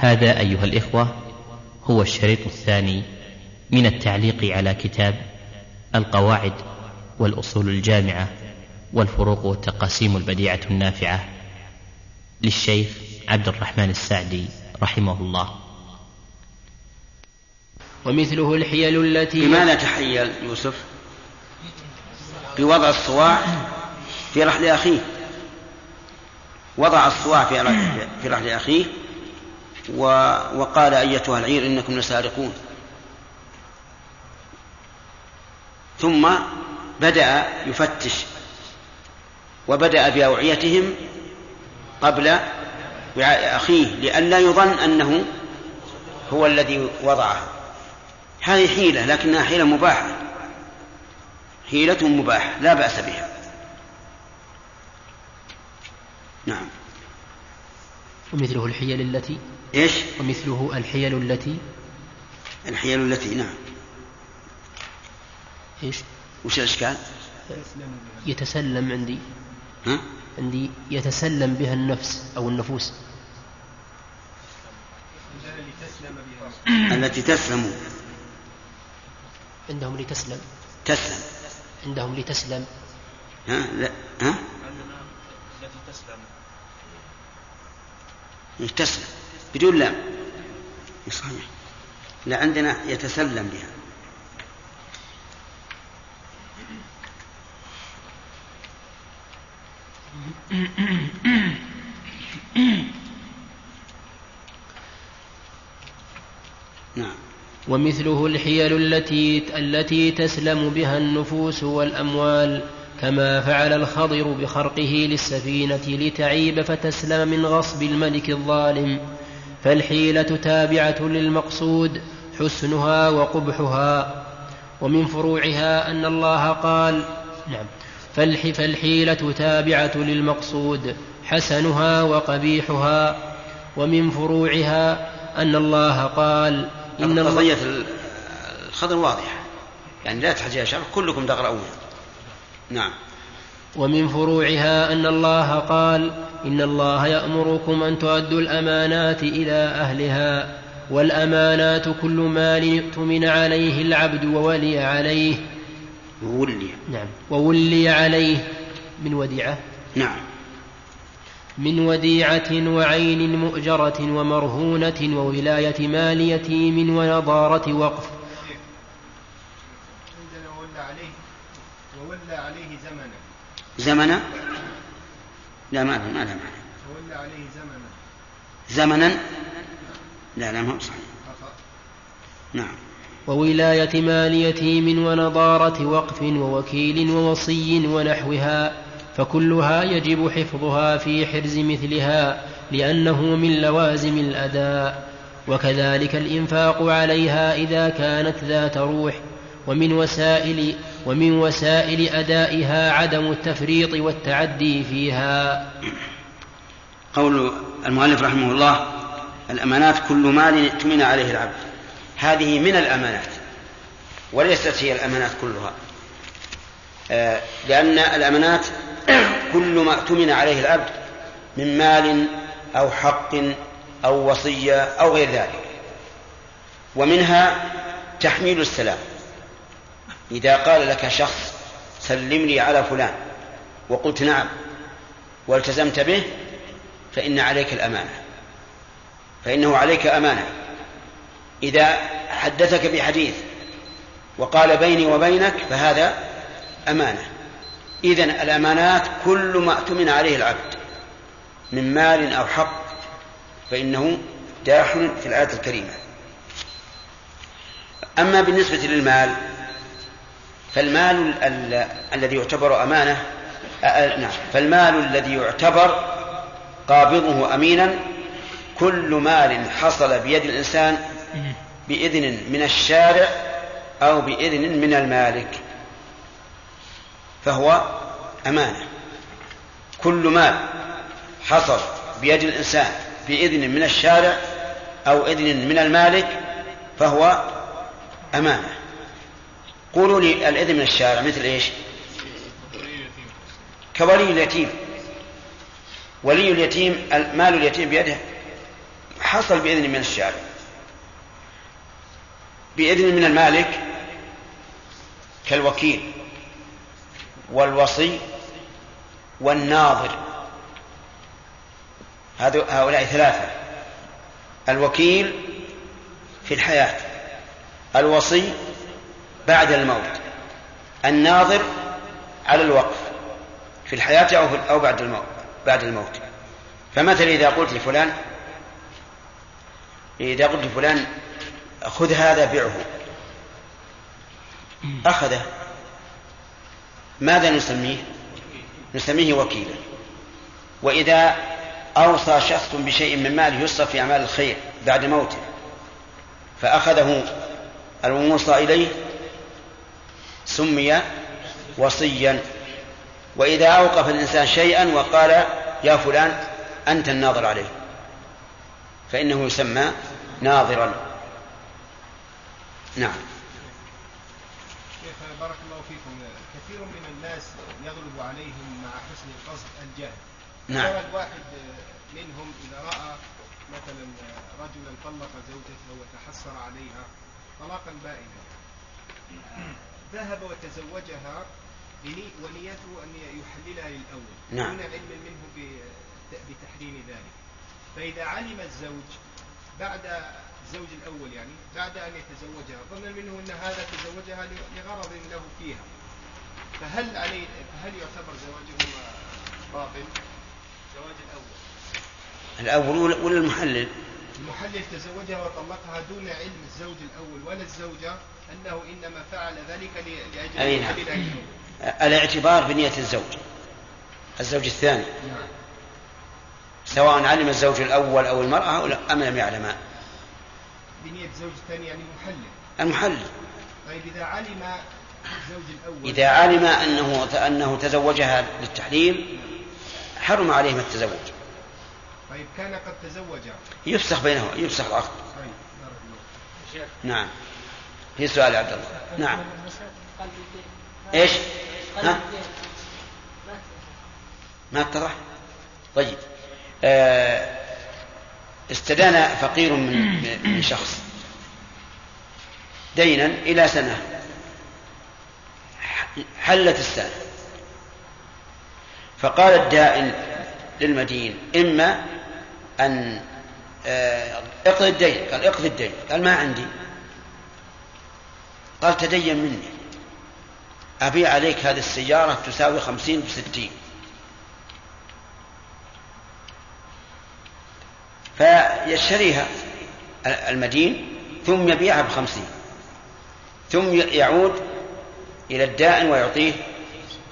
هذا أيها الإخوة هو الشريط الثاني من التعليق على كتاب القواعد والأصول الجامعة والفروق والتقاسيم البديعة النافعة للشيخ عبد الرحمن السعدي رحمه الله. ومثله الحيل التي بماذا تحيل يوسف بوضع الصواع في رحل أخيه. وضع الصواع في رحل أخيه وقال أيتها العير إنكم لسارقون. ثم بدأ يفتش وبدأ بأوعيتهم قبل وعاء أخيه لئلا يظن أنه هو الذي وضعها. هذه حيلة لكنها حيلة مباحة. حيلة مباحة لا بأس بها. نعم. ومثله الحيل التي إيش؟ ومثله الحيل التي الحيل التي نعم. إيش؟ وش الأشكال؟ يتسلم عندي. ها؟ عندي يتسلم بها النفس أو النفوس. التي تسلم. عندهم لتسلم. تسلم. عندهم لتسلم. ها؟ لا. ها؟ التي تسلم. تسلم. بدون لام. صحيح لا عندنا يتسلم بها. نعم. ومثله الحيل التي التي تسلم بها النفوس والأموال كما فعل الخضر بخرقه للسفينة لتعيب فتسلم من غصب الملك الظالم. فالحيلة تابعة للمقصود حسنها وقبحها. ومن فروعها أن الله قال نعم فالح فالحيلة تابعة للمقصود حسنها وقبيحها. ومن فروعها أن الله قال إن قضية الخضر واضحة. يعني لا تحتاج شرح كلكم تقرؤون. نعم. ومن فروعها أن الله قال إن الله يأمركم أن تؤدوا الأمانات إلى أهلها والأمانات كل مال يؤتمن عليه العبد وولي عليه. وولي. نعم. وولي عليه. من وديعة؟ نعم. من وديعة وعين مؤجرة ومرهونة وولاية مال يتيم ونظارة وقف عندنا وولى عليه وولى عليه زمنا زمنا لا ما ما لا معنى. وولى عليه زمنا؟ زمنا لا لا ما هو صحيح. نعم. وولاية مال يتيم ونظارة وقف ووكيل ووصي ونحوها فكلها يجب حفظها في حرز مثلها لأنه من لوازم الأداء. وكذلك الإنفاق عليها إذا كانت ذات روح ومن وسائل ومن وسائل أدائها عدم التفريط والتعدي فيها. قول المؤلف رحمه الله الأمانات كل مال ائتمن عليه العبد. هذه من الأمانات وليست هي الأمانات كلها. آه، لأن الأمانات كل ما اؤتمن عليه العبد من مال أو حق أو وصية أو غير ذلك. ومنها تحميل السلام. إذا قال لك شخص سلم لي على فلان وقلت نعم والتزمت به فإن عليك الأمانة. فإنه عليك أمانة. إذا حدثك بحديث وقال بيني وبينك فهذا أمانة. إذن الأمانات كل ما اؤتمن عليه العبد من مال أو حق فإنه داخل في الآية الكريمة. أما بالنسبة للمال فالمال الذي يعتبر أمانة نعم فالمال الذي يعتبر قابضه أمينا كل مال حصل بيد الإنسان بإذن من الشارع أو بإذن من المالك فهو أمانة. كل مال حصل بيد الإنسان بإذن من الشارع أو إذن من المالك فهو أمانة. قولوا لي الإذن من الشارع مثل إيش؟ كولي اليتيم. ولي اليتيم مال اليتيم بيده. حصل بإذن من الشارع. بإذن من المالك كالوكيل والوصي والناظر. هؤلاء ثلاثة. الوكيل في الحياة الوصي بعد الموت. الناظر على الوقف في الحياة أو, أو بعد الموت بعد الموت. فمثلا إذا قلت لفلان إذا قلت لفلان خذ هذا بيعه أخذه. ماذا نسميه؟ نسميه وكيلا. وإذا أوصى شخص بشيء من ماله يصرف في أعمال الخير بعد موته فأخذه الموصى إليه سمي وصيا. وإذا أوقف الإنسان شيئا وقال يا فلان أنت الناظر عليه فإنه يسمى ناظرا. نعم. شيخ بارك الله فيكم. كثير من الناس يغلب عليهم مع حسن القصد الجهل نعم. واحد منهم إذا رأى مثلا رجلا طلق زوجته وتحسر عليها طلاقا بائنا. ذهب وتزوجها ونيته أن يحللها للأول نعم. دون علم منه بتحريم ذلك فإذا علم الزوج بعد الزوج الأول يعني بعد أن يتزوجها ظن منه أن هذا تزوجها لغرض له فيها فهل عليه فهل يعتبر زواجه باطل؟ زواج الأول الأول ولا المحلل؟ المحلل تزوجها وطلقها دون علم الزوج الأول ولا الزوجة أنه إنما فعل ذلك لأجل أي نعم. الاعتبار بنية الزوج الزوج الثاني. نعم. سواء علم الزوج الأول أو المرأة أم لم يعلم. بنية الزوج الثاني يعني المحلل المحلل طيب إذا علم الزوج الأول. إذا علم أنه أنه تزوجها للتحليل حرم عليهما التزوج. طيب كان قد تزوج. يفسخ بينهما يفسخ العقد طيب نعم. في سؤال يا عبد الله. نعم. إيش؟ ها؟ ما اتضح؟ طيب. آه استدان فقير من من شخص دينا إلى سنة. حلت السنة. فقال الدائن للمدين إما أن آه، اقضي الدين. قال اقضي الدين. قال ما عندي. قال تدين مني. أبيع عليك هذه السيارة تساوي خمسين بستين. فيشتريها المدين ثم يبيعها بخمسين. ثم يعود إلى الدائن ويعطيه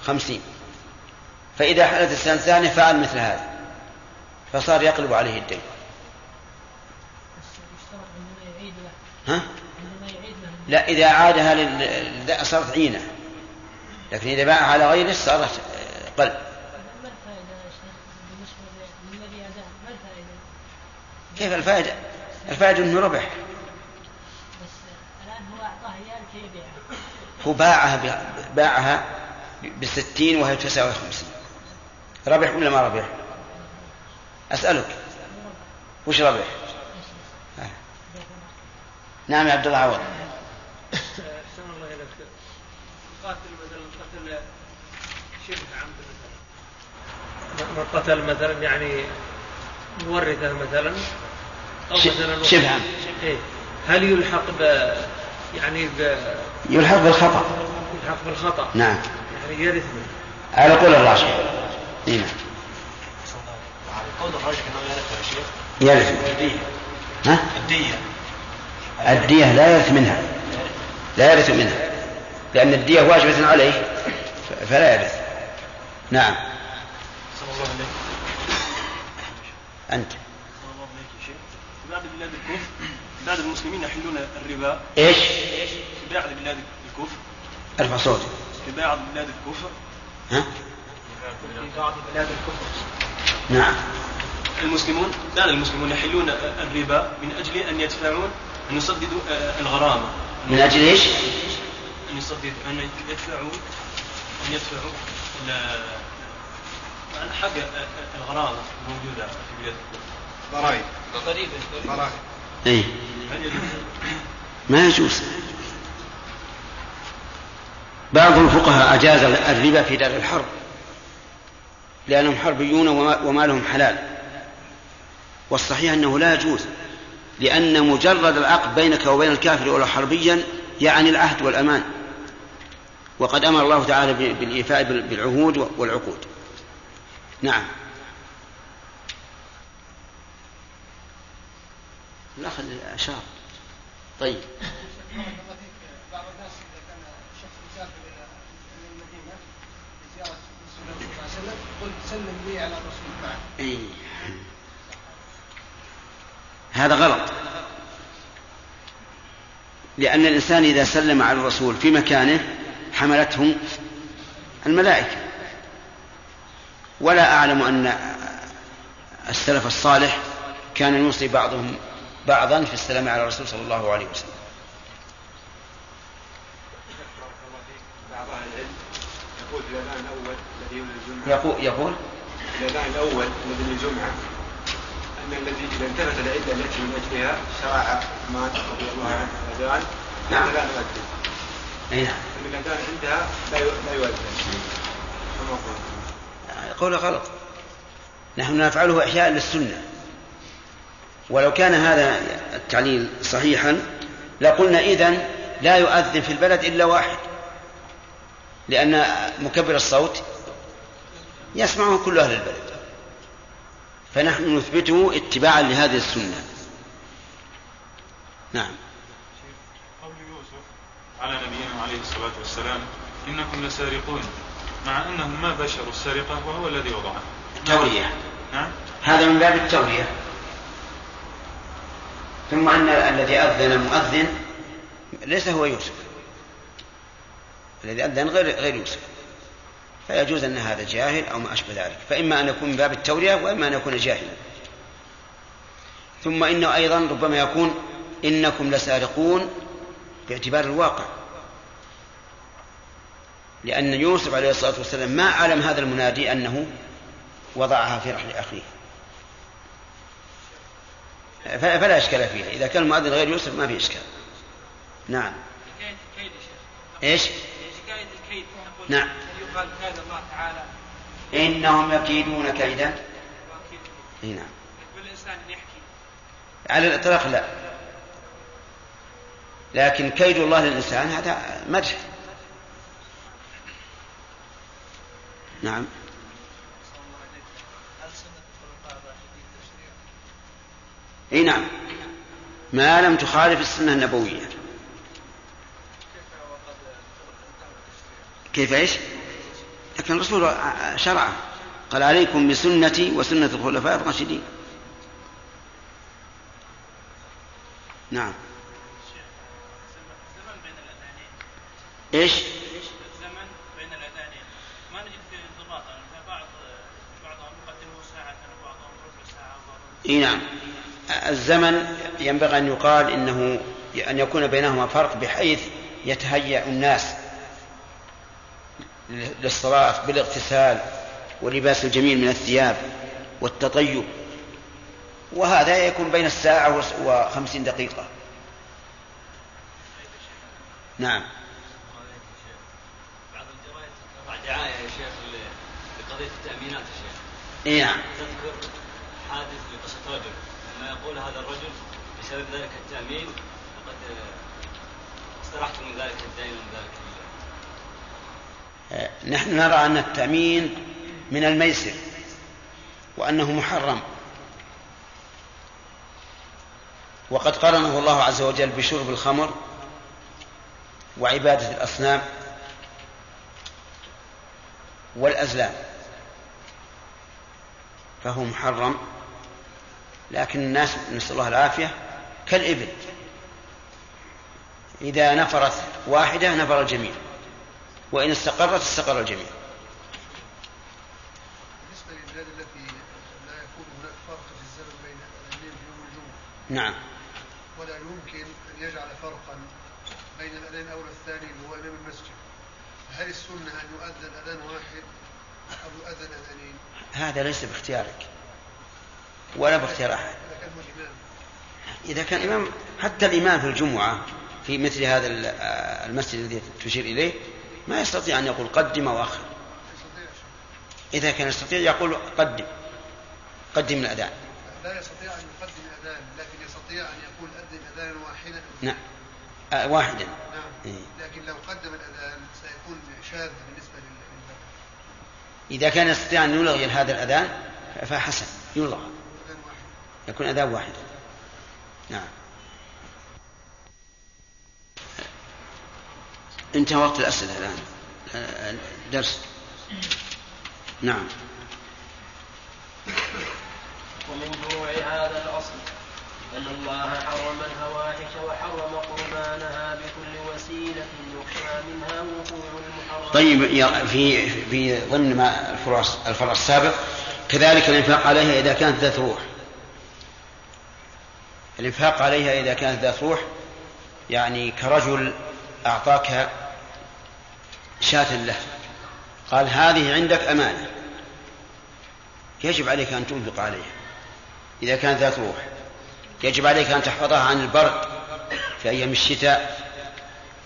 خمسين. فإذا حدث السنة الثانية فعل مثل هذا. فصار يقلب عليه الدين ها؟ لا إذا عادها لل... صارت عينة لكن إذا باعها على غيره صارت قلب كيف الفائدة؟ الفائدة أنه ربح هو باعها باعها بستين وهي تسعة وخمسين ربح ولا ما ربح؟ أسألك. وش ربح؟ نعم يا عبد الله عوض. أحسن الله إليك قاتل مثلا قتل شبه عمد مثلا من قتل مثلا يعني مورثة مثلا أو مثلا شبه عمد إيه. هل يلحق ب يعني ب يلحق بالخطأ. يلحق بالخطأ. نعم. يعني يرث على قول الراجح نعم يرث يا شيخ يرث. الدية. ها؟ الدية. الدية لا يرث منها. لا يرث منها. لأن الدية واجبة عليه فلا يرث. نعم. صلى الله عليه أنت. صلى الله شيخ في بعض بلاد الكفر بعض المسلمين يحلون الربا. إيش؟ في بعض بلاد الكفر ارفع صوتك. في بعض بلاد الكفر ها؟ في بعض بلاد الكفر نعم. المسلمون بعض المسلمون يحلون الربا من أجل أن يدفعون أن يسددوا الغرامة. من أجل إيش؟ أن يسدد أن يدفعوا أن يدفعوا عن حق الغرامة الموجودة في بلاد ضرائب. فرائض إيه. ما يجوز. بعض الفقهاء أجاز الربا في دار الحرب لأنهم حربيون وما- ومالهم حلال. والصحيح أنه لا يجوز لأن مجرد العقد بينك وبين الكافر ولو حربيا يعني العهد والأمان. وقد أمر الله تعالى بالإيفاء بال- بالعهود والعقود. نعم. الأخ أشار طيب. بعض الناس اذا كان شخص إلى رسول الله صلى الله عليه وسلم سلم لي على الرسول معك إيه. هذا غلط. لأن الإنسان إذا سلم على الرسول في مكانه حملته الملائكة. ولا أعلم أن السلف الصالح كان يوصي بعضهم بعضا في السلام على الرسول صلى الله عليه وسلم. يقول يقول الاذان الأول الذي الجمعة. إن الذي إذا انتهت العدة التي من اجلها شرع عثمان رضي الله عنه الاذان نعم. لا نؤذن أي نعم. ان الاذان عندها لا لا يؤذن كما قلت. قول غلط. نحن نفعله إحياء للسنة. ولو كان هذا التعليل صحيحا لقلنا إذن لا يؤذن في البلد إلا واحد. لأن مكبر الصوت يسمعه كل أهل البلد. فنحن نثبته اتباعا لهذه السنة. نعم. قول يوسف على نبينا عليه الصلاة والسلام إنكم لسارقون مع أنهم ما بشروا السرقة وهو الذي وضعها التورية نعم. هذا من باب التورية ثم أن الذي أذن مؤذن ليس هو يوسف. الذي أذن غير غير يوسف. فيجوز أن هذا جاهل أو ما أشبه ذلك. فإما أن يكون من باب التورية وإما أن يكون جاهلا. ثم إنه أيضا ربما يكون إنكم لسارقون باعتبار الواقع. لأن يوسف عليه الصلاة والسلام ما علم هذا المنادي أنه وضعها في رحل أخيه. فلا إشكال فيها. إذا كان المؤذن غير يوسف ما في إشكال. نعم. إيش؟ نعم. هل يقال كاد الله تعالى. إنهم يكيدون كيدا. وأكيد إي نعم. يحكي. على الإطلاق لا. لكن كيد الله للإنسان هذا مدح. نعم؟ إي نعم. ما لم تخالف السنة النبوية؟ كيف إيش؟ لكن الرسول شرع قال عليكم بسنتي وسنة الخلفاء الراشدين. نعم. إيش؟ الزمن بين الأذانين ما نجد فيه بعض بعضهم إي نعم. الزمن ينبغي أن يقال إنه أن يكون بينهما فرق بحيث يتهيأ الناس للصلاة بالاغتسال ولباس الجميل من الثياب والتطيب. وهذا يكون بين الساعة وخمسين دقيقة. نعم. بعض الجرائد دعاية يا شيخ لقضية التأمينات يا شيخ. نعم. تذكر حادث لقصة رجل. لما يقول هذا الرجل بسبب ذلك التأمين لقد آه، استرحت من ذلك الدين ومن ذلك. آه، نحن نرى أن التأمين من الميسر وأنه محرم. وقد قرنه الله عز وجل بشرب الخمر وعبادة الأصنام والأزلام فهو محرم. لكن الناس نسأل الله العافية كالإبل إذا نفرت واحدة نفر الجميع. وإن استقرت استقر الجميع. بالنسبة للبلاد التي لا يكون هناك فرق في الزمن بين الاذانين في يوم الجمعة نعم. ولا يمكن أن يجعل فرقا بين الأذان الأول والثاني اللي هو إمام المسجد. هل السنة أن يؤذن أذان واحد أو يؤذن أذانين؟ هذا ليس باختيارك. ولا باختيار أحد. إذا كان إمام. حتى الإمام في الجمعة في مثل هذا المسجد الذي تشير إليه ما يستطيع أن يقول قدم وأخر إذا كان يستطيع يقول قدم. قدم الأذان. لا يستطيع أن يقدم الأذان لكن يستطيع أن يقول أذن أذانا واحدا. نعم. آه واحدا. نعم. إيه. لكن لو قدم الأذان سيكون شاذ بالنسبة للبلد إذا كان يستطيع أن يلغي هذا الأذان فحسن. يلغى. واحد. يكون أذان واحدا نعم. انتهى وقت الأسئلة الآن. آه، درس. نعم. ومن فروع هذا الأصل؟ أن الله حرم الفواحش وحرم قربانها بكل وسيلة يخشى منها وقوع المحرم. طيب في في ضمن ما الفرع الفرع السابق. كذلك الإنفاق عليها إذا كانت ذات روح. الإنفاق عليها إذا كانت ذات روح يعني كرجل أعطاك شاة له. قال هذه عندك أمانة. يجب عليك أن تنفق عليها. إذا كانت ذات روح. يجب عليك أن تحفظها عن البرد في أيام الشتاء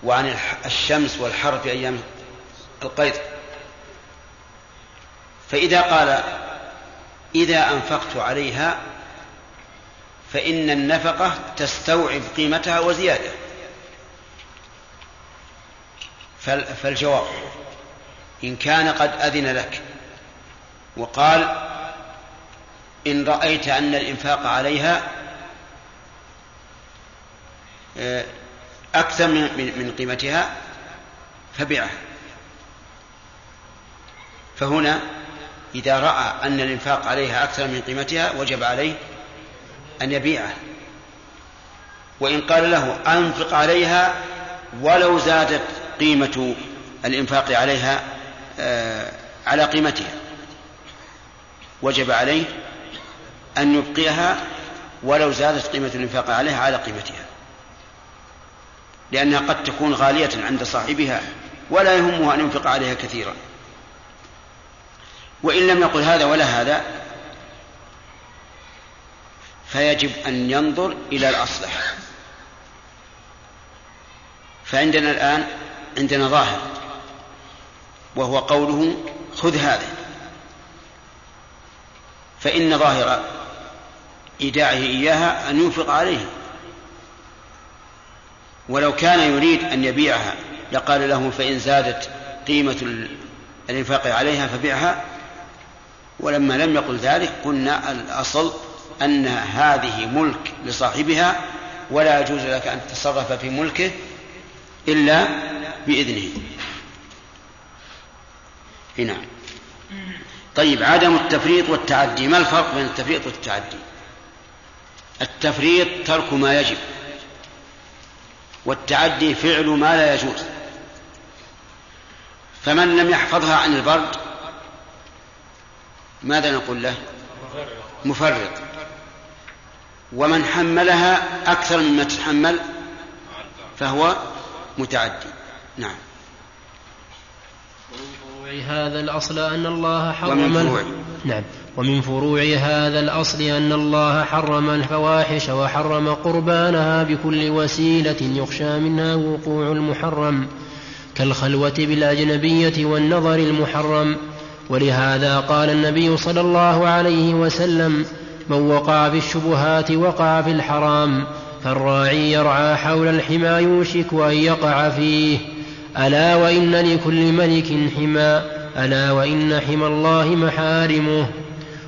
وعن الشمس والحر في أيام القيض فإذا قال إذا أنفقت عليها فإن النفقة تستوعب قيمتها وزيادة. فالجواب إن كان قد أذن لك وقال إن رأيت أن الإنفاق عليها آه، أكثر من قيمتها فبعها فهنا إذا رأى أن الإنفاق عليها أكثر من قيمتها وجب عليه أن يبيعها وإن قال له أنفق عليها ولو زادت قيمة الإنفاق عليها آه، على قيمتها. وجب عليه أن يبقيها ولو زادت قيمة الإنفاق عليها على قيمتها. لأنها قد تكون غالية عند صاحبها ولا يهمه أن ينفق عليها كثيرا. وإن لم يقل هذا ولا هذا فيجب أن ينظر إلى الأصلح. فعندنا الآن عندنا ظاهر وهو قوله خذ هذا فإن ظاهر إيداعه إياها أن ينفق عليه. ولو كان يريد أن يبيعها لقال له فإن زادت قيمة الإنفاق عليها فبيعها ولما لم يقل ذلك قلنا الأصل أن هذه ملك لصاحبها ولا يجوز لك أن تتصرف في ملكه إلا بإذنه. نعم. طيب عدم التفريط والتعدي. ما الفرق بين التفريط والتعدي؟ التفريط ترك ما يجب والتعدي فعل ما لا يجوز. فمن لم يحفظها عن البرد ماذا نقول له؟ مفرط. ومن حملها أكثر مما تتحمل فهو متعدي. نعم. فروع هذا الأصل أن الله حرم ومن فروع. نعم. ومن فروع هذا الأصل أن الله حرم الفواحش وحرم قربانها بكل وسيلة يخشى منها وقوع المحرم كالخلوة بالأجنبية والنظر المحرم. ولهذا قال النبي صلى الله عليه وسلم من وقع في الشبهات وقع في الحرام فالراعي يرعى حول الحمى يوشك أن يقع فيه. ألا وإن لكل ملك حمى ألا وإن حمى الله محارمه.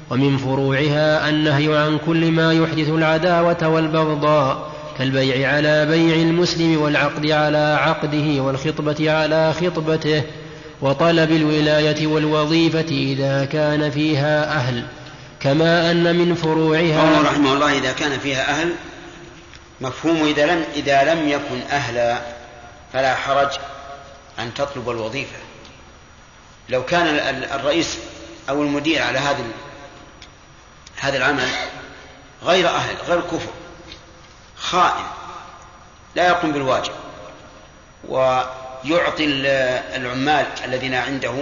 ومن فروعها النهي عن كل ما يحدث العداوة والبغضاء كالبيع على بيع المسلم والعقد على عقده والخطبة على خطبته وطلب الولاية والوظيفة إذا كان فيها أهل. كما أن من قوله فروعها رحمه الله إذا كان فيها أهل مفهوم إذا لم إذا لم يكن أهلا فلا حرج. أن تطلب الوظيفة. لو كان ال- ال- الرئيس أو المدير على هذا هذا العمل غير أهل غير كفر خائن لا يقوم بالواجب ويعطي ال- العمال الذين عنده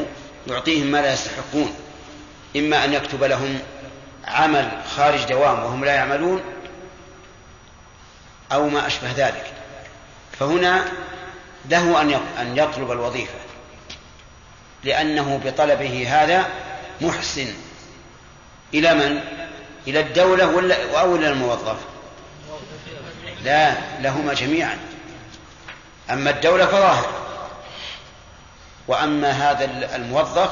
يعطيهم ما لا يستحقون إما أن يكتب لهم عمل خارج دوام وهم لا يعملون أو ما أشبه ذلك. فهنا له أن يطلب الوظيفة. لأنه بطلبه هذا محسن. إلى من؟ إلى الدولة ولا أو إلى الموظف؟ لا لهما جميعا. أما الدولة فظاهر. وأما هذا الموظف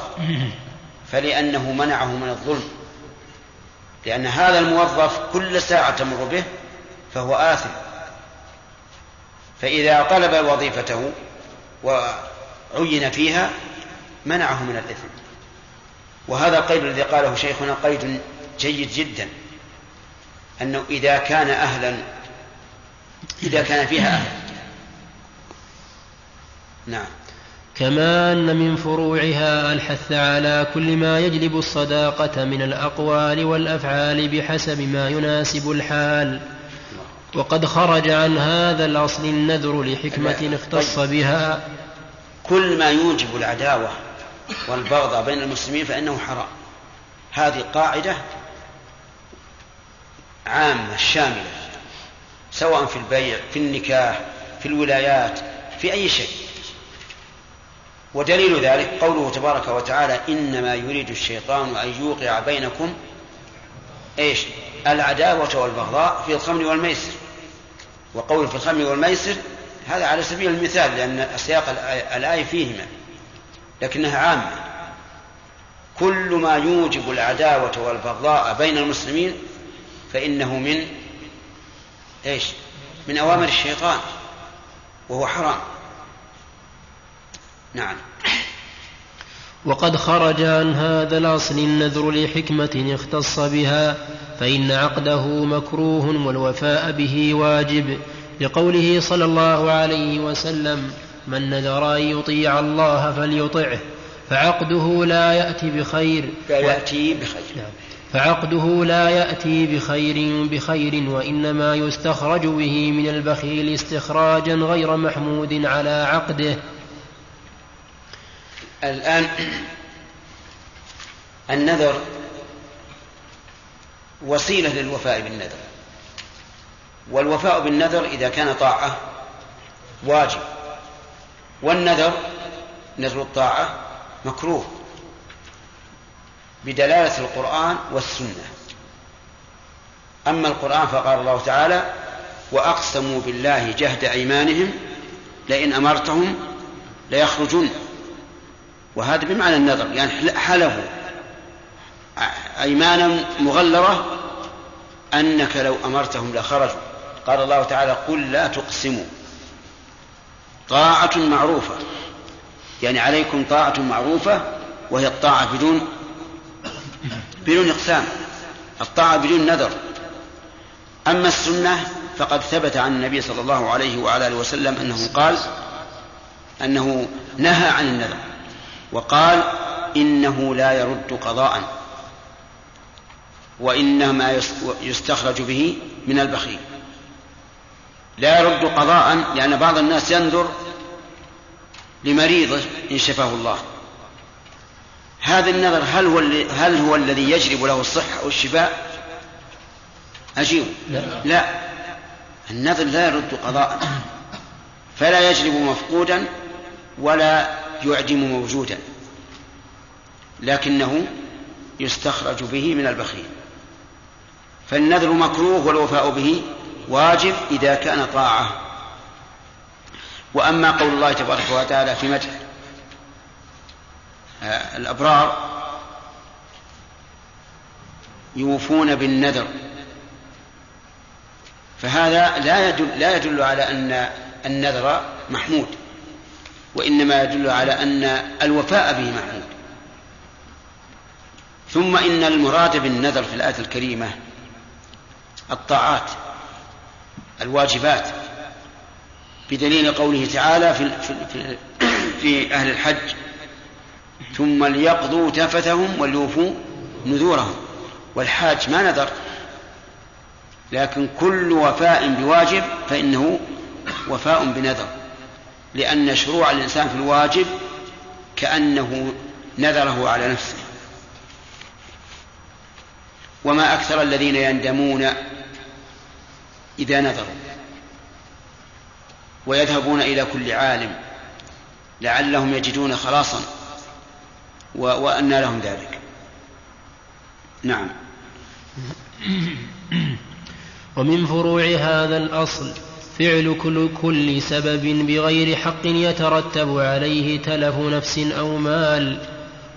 فلأنه منعه من الظلم. لأن هذا الموظف كل ساعة تمر به فهو آثم. فإذا طلب وظيفته وعين فيها منعه من الإثم. وهذا القيد الذي قاله شيخنا قيد جيد جدا أنه إذا كان أهلا إذا كان فيها أهل. نعم. كما أن من فروعها الحث على كل ما يجلب الصداقة من الأقوال والأفعال بحسب ما يناسب الحال. وقد خرج عن هذا الأصل النذر لحكمة اختص بها. كل ما يوجب العداوة والبغض بين المسلمين فإنه حرام. هذه قاعدة عامة شاملة سواء في البيع في النكاح في الولايات في أي شيء. ودليل ذلك قوله تبارك وتعالى إنما يريد الشيطان أن يوقع بينكم إيش؟ العداوة والبغضاء في الخمر والميسر. وقول في الخمر والميسر هذا على سبيل المثال لأن سياق الآية فيهما لكنها عامة. كل ما يوجب العداوة والبغضاء بين المسلمين فإنه من إيش؟ من أوامر الشيطان وهو حرام. نعم. وقد خرج عن هذا الأصل النذر لحكمة اختص بها فإن عقده مكروه والوفاء به واجب لقوله صلى الله عليه وسلم من نذر أن يطيع الله فليطعه فعقده لا يأتي بخير لا يأتي بخير. نعم. فعقده لا يأتي بخير بخير وإنما يستخرج به من البخيل استخراجا غير محمود على عقده. الآن النذر وسيلة للوفاء بالنذر. والوفاء بالنذر إذا كان طاعة واجب. والنذر نذر الطاعة مكروه بدلالة القرآن والسنة. أما القرآن فقال الله تعالى وأقسموا بالله جهد أيمانهم لئن أمرتهم ليخرجن. وهذا بمعنى النذر يعني حلفوا أيمانا مغلظة أنك لو أمرتهم لخرجوا. قال الله تعالى قل لا تقسموا. طاعة معروفة. يعني عليكم طاعة معروفة وهي الطاعة بدون بدون إقسام. الطاعة بدون نذر. أما السنة فقد ثبت عن النبي صلى الله عليه وعلى آله وسلم أنه قال أنه نهى عن النذر. وقال إنه لا يرد قضاء وإنما يستخرج به من البخيل لا يرد قضاء لأن بعض الناس ينذر لمريضه إن شفاه الله هذا النذر هل هو هل هو الذي يجلب له الصحة والشفاء؟ أجيب لا, لا. النذر لا يرد قضاء فلا يجلب مفقودا ولا يعدم موجودا لكنه يستخرج به من البخيل. فالنذر مكروه والوفاء به واجب إذا كان طاعة. وأما قول الله تبارك وتعالى في مدح آه، الأبرار يوفون بالنذر. فهذا لا يدل لا يدل على أن النذر محمود. وإنما يدل على أن الوفاء به محمود. ثم إن المراد بالنذر في الآية الكريمة الطاعات الواجبات بدليل قوله تعالى في, في, في أهل الحج ثم ليقضوا تفتهم وليوفوا نذورهم. والحاج ما نذر لكن كل وفاء بواجب فإنه وفاء بنذر. لأن شروع الإنسان في الواجب كأنه نذره على نفسه. وما أكثر الذين يندمون إذا نذروا ويذهبون إلى كل عالم لعلهم يجدون خلاصا وأن لهم ذلك. نعم. ومن فروع هذا الأصل فعل كل, كل سبب بغير حق يترتب عليه تلف نفس أو مال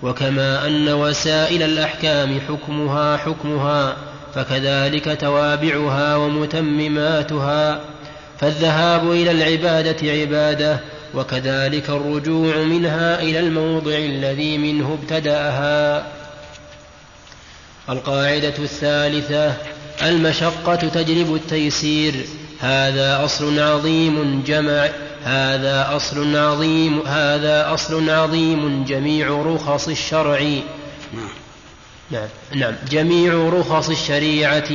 وكما أن وسائل الأحكام حكمها حكمها فكذلك توابعها ومتمماتها فالذهاب إلى العبادة عبادة وكذلك الرجوع منها إلى الموضع الذي منه ابتدأها. القاعدة الثالثة المشقة تجلب التيسير. هذا أصل عظيم جمع هذا أصل عظيم هذا أصل عظيم جميع رخص الشرع. نعم نعم جميع رخص الشريعة.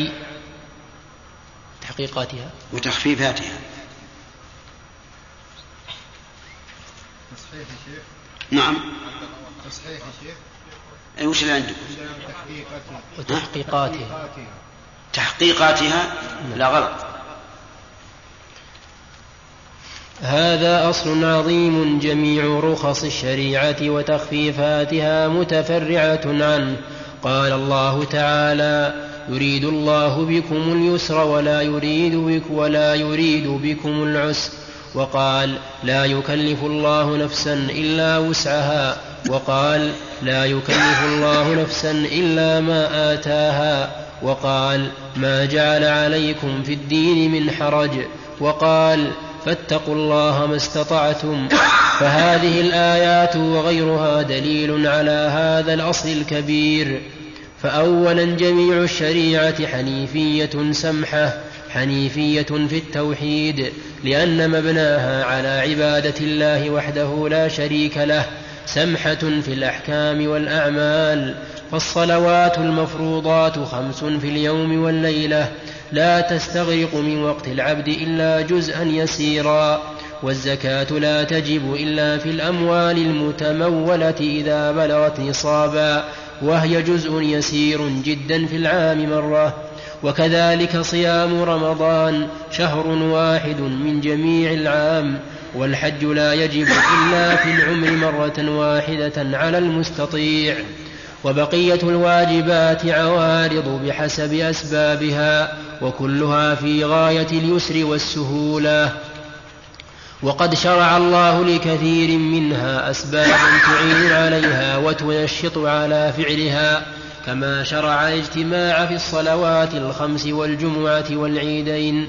تحقيقاتها. وتخفيفاتها. تصحيح يا شيخ؟ نعم. تصحيح يا شيخ؟ أي وش اللي عندكم وتحقيقاتها. تحقيقاتها؟ لا غلط. هذا أصل عظيم جميع رخص الشريعة وتخفيفاتها متفرعة عنه. قال الله تعالى يريد الله بكم اليسر ولا يريد بك ولا يريد بكم العسر. وقال لا يكلف الله نفسا إلا وسعها. وقال لا يكلف الله نفسا إلا ما آتاها. وقال ما جعل عليكم في الدين من حرج. وقال فاتقوا الله ما استطعتم فهذه الآيات وغيرها دليل على هذا الأصل الكبير. فأولا جميع الشريعة حنيفية سمحة حنيفية في التوحيد لأن مبناها على عبادة الله وحده لا شريك له سمحة في الأحكام والأعمال فالصلوات المفروضات خمس في اليوم والليلة لا تستغرق من وقت العبد إلا جزءا يسيرا والزكاة لا تجب إلا في الأموال المتمولة إذا بلغت نصابا وهي جزء يسير جدا في العام مرة. وكذلك صيام رمضان شهر واحد من جميع العام والحج لا يجب إلا في العمر مرة واحدة على المستطيع. وبقية الواجبات عوارض بحسب أسبابها. وكلها في غاية اليسر والسهولة. وقد شرع الله لكثير منها أسبابا تعين عليها وتنشط على فعلها كما شرع الاجتماع في الصلوات الخمس والجمعة والعيدين.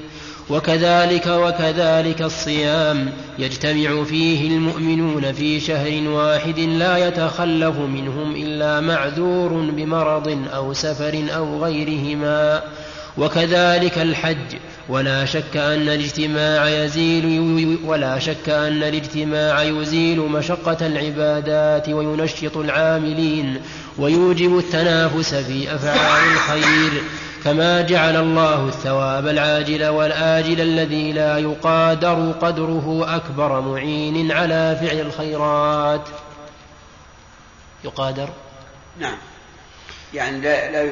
وكذلك وكذلك الصيام يجتمع فيه المؤمنون في شهر واحد لا يتخلف منهم إلا معذور بمرض أو سفر أو غيرهما. وكذلك الحج. ولا شك أن الاجتماع يزيل ولا شك أن الاجتماع يزيل مشقة العبادات وينشط العاملين ويوجب التنافس في أفعال الخير. كما جعل الله الثواب العاجل والآجل الذي لا يقادر قدره أكبر معين على فعل الخيرات. يقادر؟ نعم. يعني لا, لا.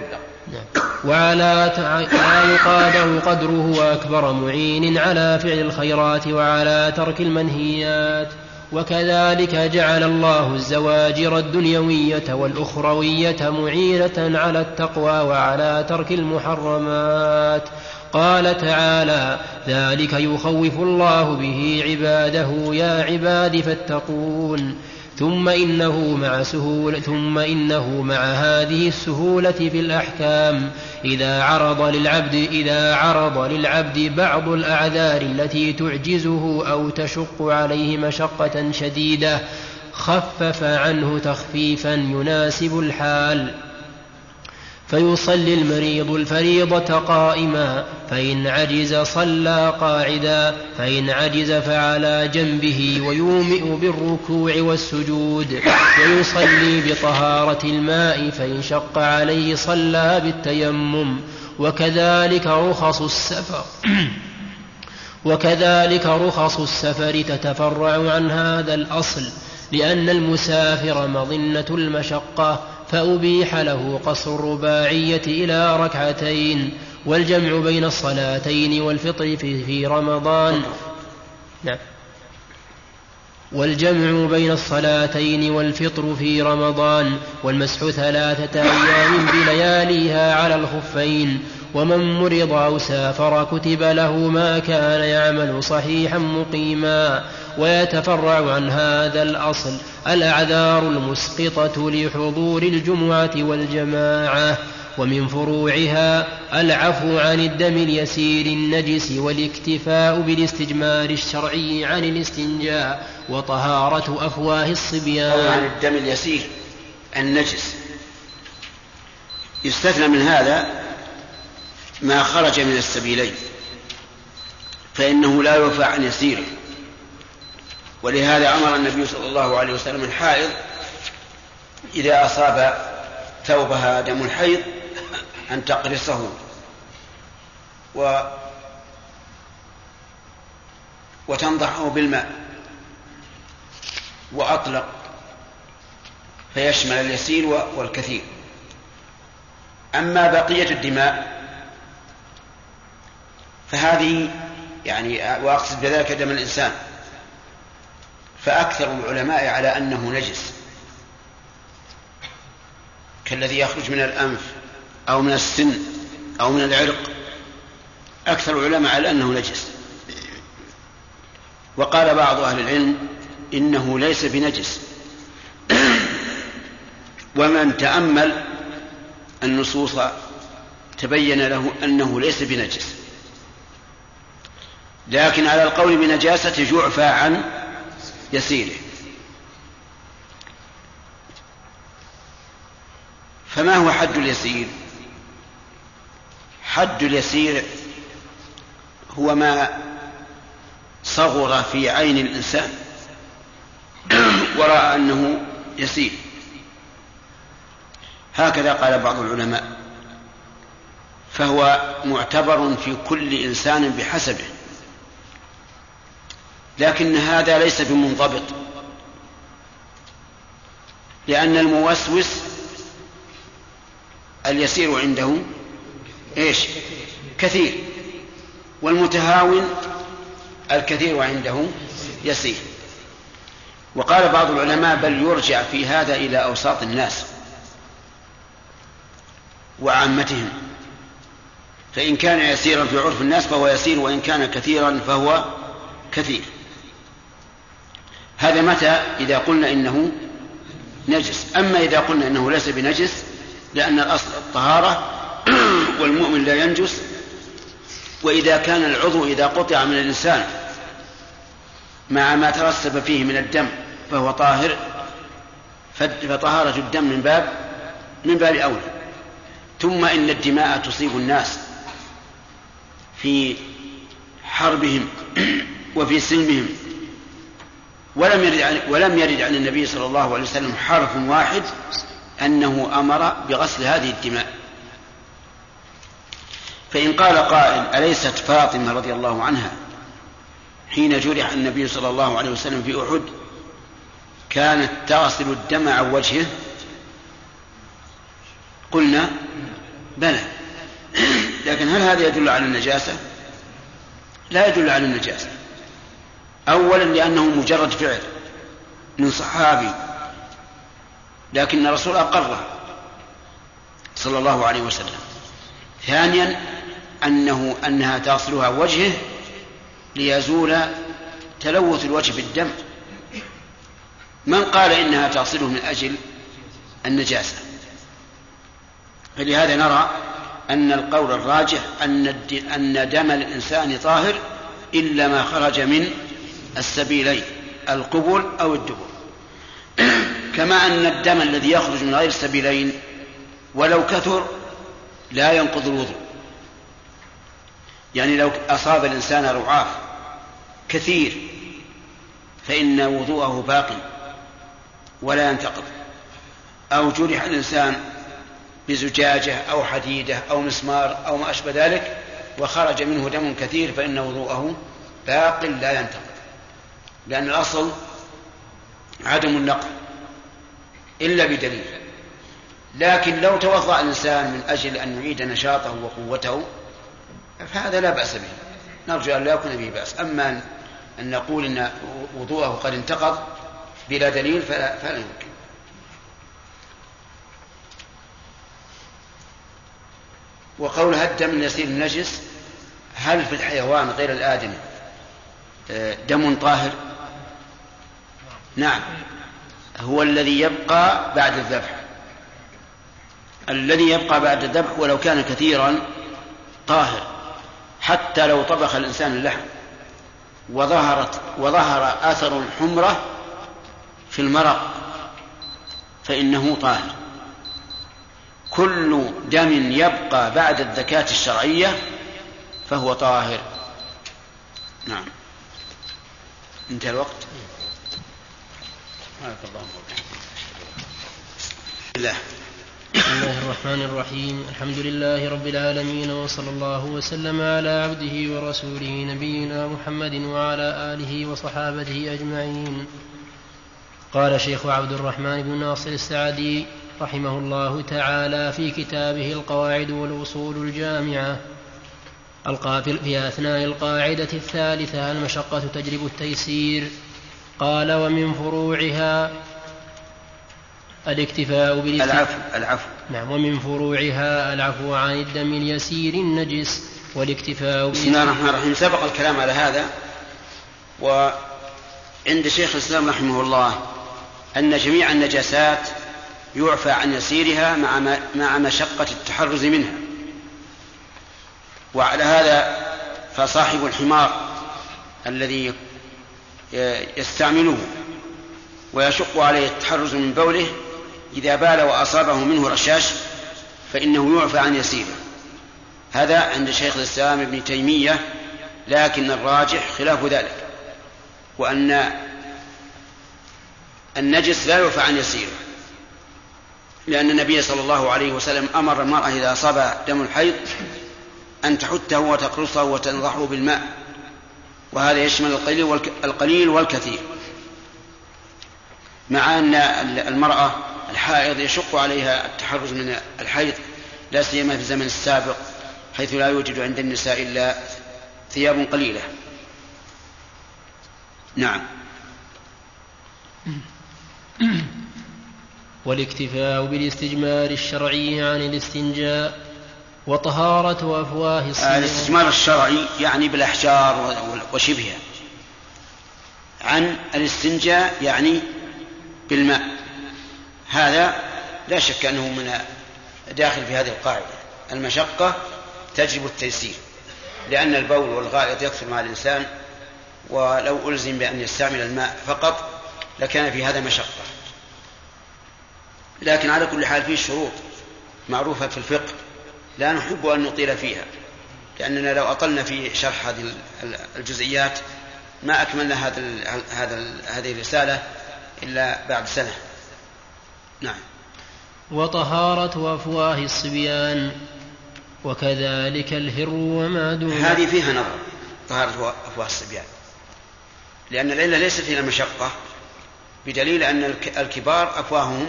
وعلى لا يقادر قدره أكبر معين على فعل الخيرات وعلى ترك المنهيات. وكذلك جعل الله الزواجر الدنيوية والأخروية معينة على التقوى وعلى ترك المحرمات. قال تعالى ذلك يخوف الله به عباده يا عباد فاتقون. ثم إنه مع سهولة ثم إنه مع هذه السهولة في الأحكام. إذا عرض للعبد إذا عرض للعبد بعض الأعذار التي تعجزه أو تشق عليه مشقة شديدة خفف عنه تخفيفا يناسب الحال. فيصلي المريض الفريضة قائما فإن عجز صلى قاعدا فإن عجز فعلى جنبه ويومئ بالركوع والسجود ويصلي بطهارة الماء فإن شق عليه صلى بالتيمم وكذلك رخص السفر وكذلك رخص السفر تتفرع عن هذا الأصل لأن المسافر مظنة المشقة فأبيح له قصر الرباعية إلى ركعتين والجمع بين الصلاتين والفطر في, رمضان. نعم. والجمع بين الصلاتين والفطر في رمضان والمسح ثلاثة أيام بلياليها على الخفين. ومن مرض أو سافر كتب له ما كان يعمل صحيحا مقيما. ويتفرع عن هذا الأصل. الأعذار المسقطة لحضور الجمعة والجماعة ومن فروعها العفو عن الدم اليسير النجس والاكتفاء بالاستجمار الشرعي عن الاستنجاء وطهارة أفواه الصبيان. عن الدم اليسير النجس. يستثنى من هذا ما خرج من السبيلين فإنه لا يوفى عن يسيره. ولهذا أمر النبي صلى الله عليه وسلم الحائض إذا أصاب ثوبها دم الحيض أن تقرصه. و وتنضحه بالماء. وأطلق فيشمل اليسير والكثير. أما بقية الدماء فهذه يعني وأقصد بذلك دم الإنسان. فأكثر العلماء على أنه نجس. كالذي يخرج من الأنف أو من السن أو من العرق. أكثر العلماء على أنه نجس. وقال بعض أهل العلم إنه ليس بنجس. ومن تأمل النصوص تبين له أنه ليس بنجس. لكن على القول بنجاسة يعفى عن يسيره. فما هو حد اليسير؟ حد اليسير هو ما صغر في عين الإنسان ورأى أنه يسير. هكذا قال بعض العلماء فهو معتبر في كل إنسان بحسبه. لكن هذا ليس بمنضبط. لأن الموسوس اليسير عنده إيش؟ كثير. والمتهاون الكثير عنده يسير. وقال بعض العلماء بل يرجع في هذا إلى أوساط الناس وعامتهم. فإن كان يسيرا في عرف الناس فهو يسير وإن كان كثيرا فهو كثير. هذا متى؟ إذا قلنا إنه نجس. أما إذا قلنا إنه ليس بنجس لأن الأصل الطهارة والمؤمن لا ينجس. وإذا كان العضو إذا قطع من الإنسان مع ما ترسب فيه من الدم فهو طاهر فطهارة الدم من باب من باب أولى. ثم إن الدماء تصيب الناس في حربهم وفي سلمهم. ولم يرد عن ولم يرد عن النبي صلى الله عليه وسلم حرف واحد أنه أمر بغسل هذه الدماء. فإن قال قائل أليست فاطمة رضي الله عنها؟ حين جرح النبي صلى الله عليه وسلم في أحد كانت تغسل الدم عن وجهه؟ قلنا بلى. لكن هل هذا يدل على النجاسة؟ لا يدل على النجاسة. أولا لأنه مجرد فعل من صحابي لكن الرسول أقره صلى الله عليه وسلم. ثانيا أنه أنها تغسلها وجهه ليزول تلوث الوجه بالدم. من قال إنها تغسله من أجل النجاسة؟ فلهذا نرى أن القول الراجح أن أن دم الإنسان طاهر إلا ما خرج من السبيلين القبل أو الدبر. كما أن الدم الذي يخرج من غير السبيلين ولو كثر لا ينقض الوضوء. يعني لو أصاب الإنسان رعاف كثير فإن وضوءه باقي ولا ينتقض. أو جرح الإنسان بزجاجة أو حديدة أو مسمار أو ما أشبه ذلك وخرج منه دم كثير فإن وضوءه باق لا ينتقض. لأن الأصل عدم النقل إلا بدليل. لكن لو توضأ الإنسان من أجل أن يعيد نشاطه وقوته فهذا لا بأس به. نرجو أن لا يكون به بأس. أما أن نقول إن وضوءه قد انتقض بلا دليل فلا, فلا يمكن. وقول الدم من يسير النجس هل في الحيوان غير الآدمي آه، دم طاهر؟ نعم. هو الذي يبقى بعد الذبح. الذي يبقى بعد الذبح ولو كان كثيرا طاهر. حتى لو طبخ الإنسان اللحم وظهرت وظهر أثر الحمرة في المرق فإنه طاهر. كل دم يبقى بعد الزكاة الشرعية فهو طاهر. نعم. انتهى الوقت. الله بسم الله الرحمن الرحيم. الحمد لله رب العالمين وصلى الله وسلم على عبده ورسوله نبينا محمد وعلى آله وصحابته أجمعين. قال شيخ عبد الرحمن بن ناصر السعدي رحمه الله تعالى في كتابه القواعد والأصول الجامعة. القافل في أثناء القاعدة الثالثة المشقة تجلب التيسير. قال ومن فروعها الاكتفاء العفو العفو. نعم ومن فروعها العفو عن الدم اليسير النجس والاكتفاء بسم الله الرحمن الرحيم. سبق الكلام على هذا وعند شيخ الإسلام رحمه الله أن جميع النجاسات يعفى عن يسيرها مع مع مشقة التحرز منها. وعلى هذا فصاحب الحمار الذي يستعمله ويشق عليه التحرز من بوله إذا بال وأصابه منه رشاش فإنه يعفى عن يسيره. هذا عند شيخ الإسلام ابن تيمية لكن الراجح خلاف ذلك وأن النجس لا يعفى عن يسيره لأن النبي صلى الله عليه وسلم أمر المرأة إذا أصاب دم الحيض أن تحته وتقرصه وتنضحه بالماء. وهذا يشمل القليل والكثير. مع أن المرأة الحائض يشق عليها التحرز من الحيض لا سيما في الزمن السابق حيث لا يوجد عند النساء إلا ثياب قليلة. نعم. والاكتفاء بالاستجمار الشرعي عن الاستنجاء. وطهارة أفواه الصيام. الاستجمار الشرعي يعني بالأحجار وشبهها. عن الاستنجاء يعني بالماء. هذا لا شك أنه من داخل في هذه القاعدة. المشقة تجلب التيسير لأن البول والغائط يكثر مع الإنسان ولو ألزم بأن يستعمل الماء فقط لكان في هذا مشقة. لكن على كل حال فيه شروط معروفة في الفقه. لا نحب أن نطيل فيها لأننا لو أطلنا في شرح هذه الجزئيات ما أكملنا هذا هذا هذه الرسالة إلا بعد سنة. نعم. وطهارة أفواه الصبيان وكذلك الهر وما دون. هذه فيها نظر طهارة أفواه الصبيان. لأن العلة ليست هي المشقة بدليل أن الكبار أفواههم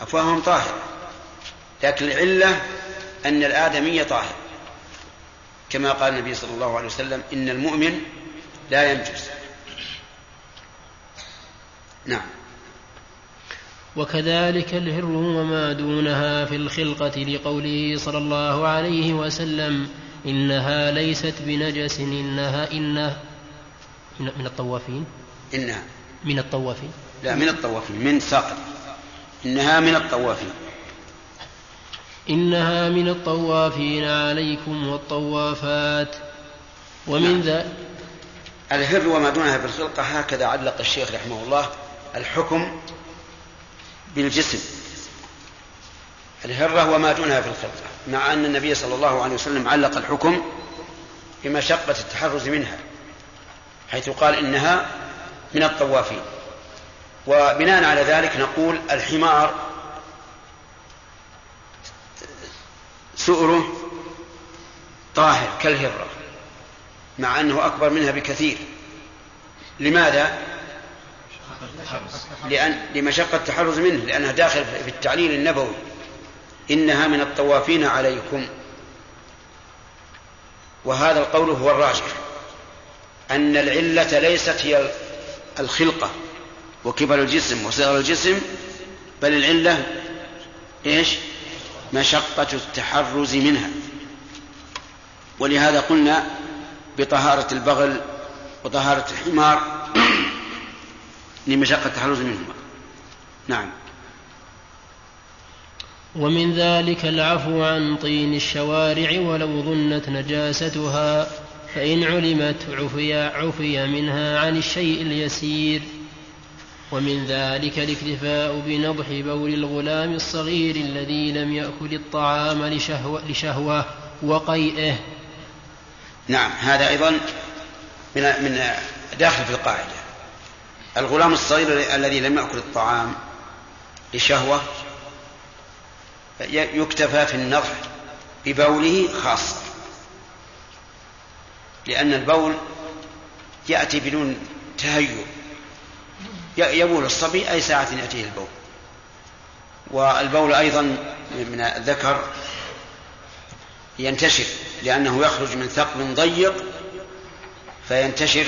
أفواههم طاهرة لكن العلة أن الآدمي طاهر. كما قال النبي صلى الله عليه وسلم إن المؤمن لا ينجس. نعم. وكذلك الهر وما دونها في الخلقة لقوله صلى الله عليه وسلم إنها ليست بنجس إنها إنها من الطوافين؟ إنها. من الطوافين. لا من الطوافين من ساقط إنها من الطوافين. إنها من الطوافين عليكم والطوافات. ومن نعم. ذا الهر وما دونها في الخلقة هكذا علق الشيخ رحمه الله الحكم بالجسم. الهرة وما دونها في الخلقة مع أن النبي صلى الله عليه وسلم علق الحكم بمشقة التحرز منها حيث قال إنها من الطوافين. وبناء على ذلك نقول الحمار سؤره طاهر كالهرة مع أنه أكبر منها بكثير لماذا؟ لأن لمشقة التحرز منه لأنها داخل في التعليل النبوي إنها من الطوافين عليكم وهذا القول هو الراجح أن العلة ليست هي الخلقة وكبر الجسم وصغر الجسم بل العلة إيش؟ مشقة التحرز منها. ولهذا قلنا بطهارة البغل وطهارة الحمار لمشقة التحرز منهما. نعم. ومن ذلك العفو عن طين الشوارع ولو ظنت نجاستها فإن علمت عفي, عفي منها عن الشيء اليسير. ومن ذلك الاكتفاء بنضح بول الغلام الصغير الذي لم يأكل الطعام لشهوة, لشهوة وقيئه. نعم هذا أيضا من من داخل في القاعدة. الغلام الصغير الذي لم يأكل الطعام لشهوة يكتفى في النضح ببوله خاصة لأن البول يأتي بدون تهيؤ. يبول الصبي أي ساعة يأتيه البول. والبول أيضا من الذكر ينتشر لأنه يخرج من ثقب ضيق فينتشر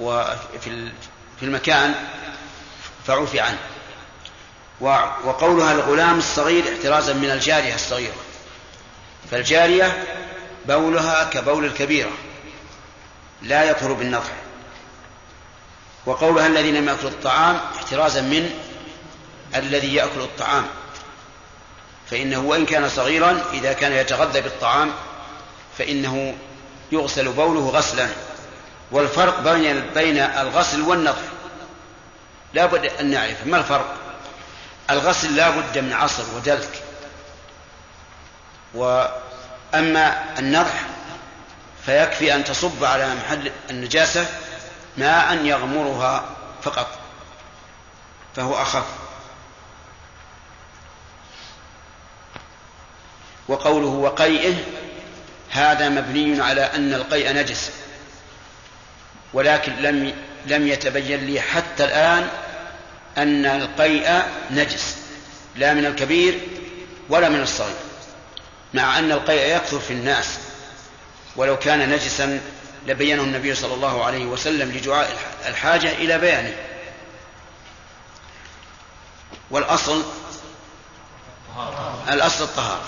وفي في المكان فعفي عنه. وقولها الغلام الصغير احترازا من الجارية الصغيرة. فالجارية بولها كبول الكبيرة لا يطهر بالنضح. وقولها الذي لم يأكل الطعام احترازا من الذي يأكل الطعام. فإنه وإن كان صغيرا إذا كان يتغذى بالطعام فإنه يغسل بوله غسلا. والفرق بين بين الغسل والنضح لا بد أن نعرف ما الفرق. الغسل لا بد من عصر ودلك. وأما النضح فيكفي أن تصب على محل النجاسة ماء يغمرها فقط فهو أخف. وقوله وقيئه هذا مبني على أن القيء نجس. ولكن لم لم يتبين لي حتى الآن أن القيء نجس لا من الكبير ولا من الصغير مع أن القيء يكثر في الناس. ولو كان نجسا لبينه النبي صلى الله عليه وسلم لدعاء الحاجة إلى بيانه. والأصل الأصل الطهارة.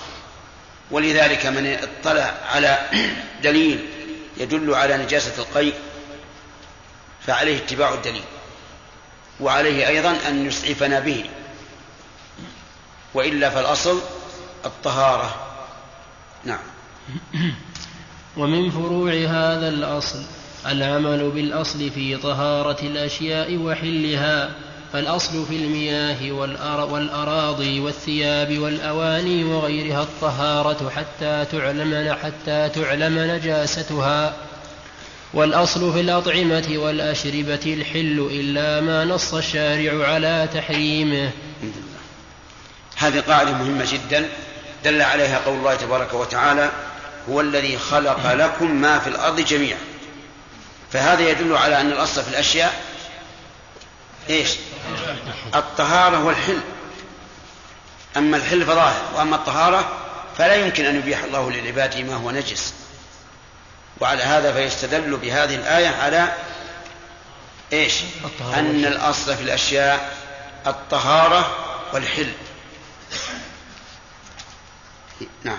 ولذلك من اطلع على دليل يدل على نجاسة القيء فعليه اتباع الدليل. وعليه أيضا أن يسعفنا به. وإلا فالأصل الطهارة. نعم. ومن فروع هذا الأصل العمل بالأصل في طهارة الأشياء وحلها فالأصل في المياه والأراضي والثياب والأواني وغيرها الطهارة حتى تعلم حتى تعلم نجاستها. والأصل في الأطعمة والأشربة الحل إلا ما نص الشارع على تحريمه. هذه قاعدة مهمة جدا دل عليها قول الله تبارك وتعالى هو الذي خلق لكم ما في الأرض جميعا. فهذا يدل على أن الأصل في الأشياء إيش؟ الطهارة والحل أما الحل فظاهر وأما الطهارة فلا يمكن أن يبيح الله للعباد ما هو نجس. وعلى هذا فيستدل بهذه الآية على إيش؟ أن الأصل في الأشياء الطهارة والحل نعم.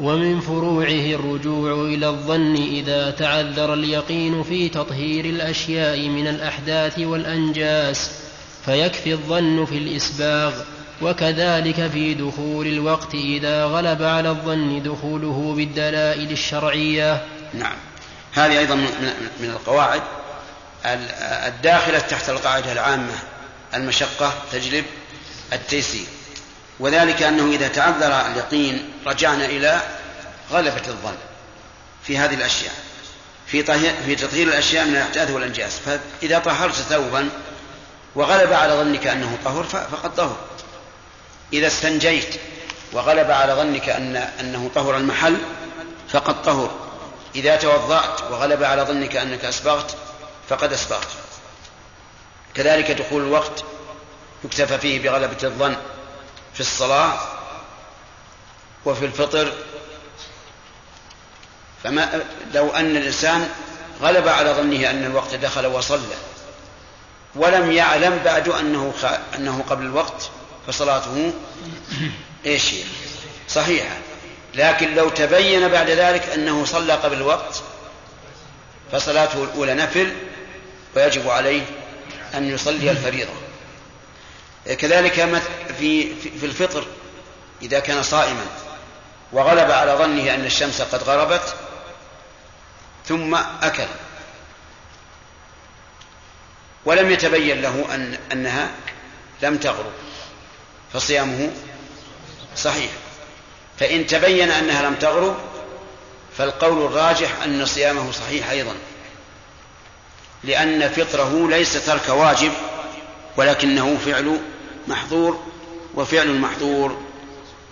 ومن فروعه الرجوع إلى الظن إذا تعذر اليقين في تطهير الأشياء من الأحداث والأنجاس فيكفي الظن في الإسباغ وكذلك في دخول الوقت إذا غلب على الظن دخوله بالدلائل الشرعية. نعم. هذه أيضا من القواعد الداخلة تحت القاعدة العامة المشقة تجلب التيسير. وذلك أنه إذا تعذر اليقين رجعنا إلى غلبة الظن في هذه الأشياء في في تطهير الأشياء من الأحداث والأنجاس فإذا طهرت ثوبا وغلب على ظنك أنه طهر فقد طهر. إذا استنجيت وغلب على ظنك أن أنه طهر المحل فقد طهر. إذا توضأت وغلب على ظنك أنك أسبغت فقد أسبغت. كذلك دخول الوقت يكتفى فيه بغلبة الظن. في الصلاة وفي الفطر. فما لو أن الإنسان غلب على ظنه أن الوقت دخل وصلى ولم يعلم بعد أنه خ... أنه قبل الوقت فصلاته إيش هي؟ صحيحة. لكن لو تبين بعد ذلك أنه صلى قبل الوقت فصلاته الأولى نفل ويجب عليه أن يصلي الفريضة. كذلك في في الفطر إذا كان صائما وغلب على ظنه أن الشمس قد غربت ثم أكل. ولم يتبين له أن أنها لم تغرب فصيامه صحيح. فإن تبين أنها لم تغرب فالقول الراجح أن صيامه صحيح أيضا. لأن فطره ليس ترك واجب ولكنه فعل محظور وفعل المحظور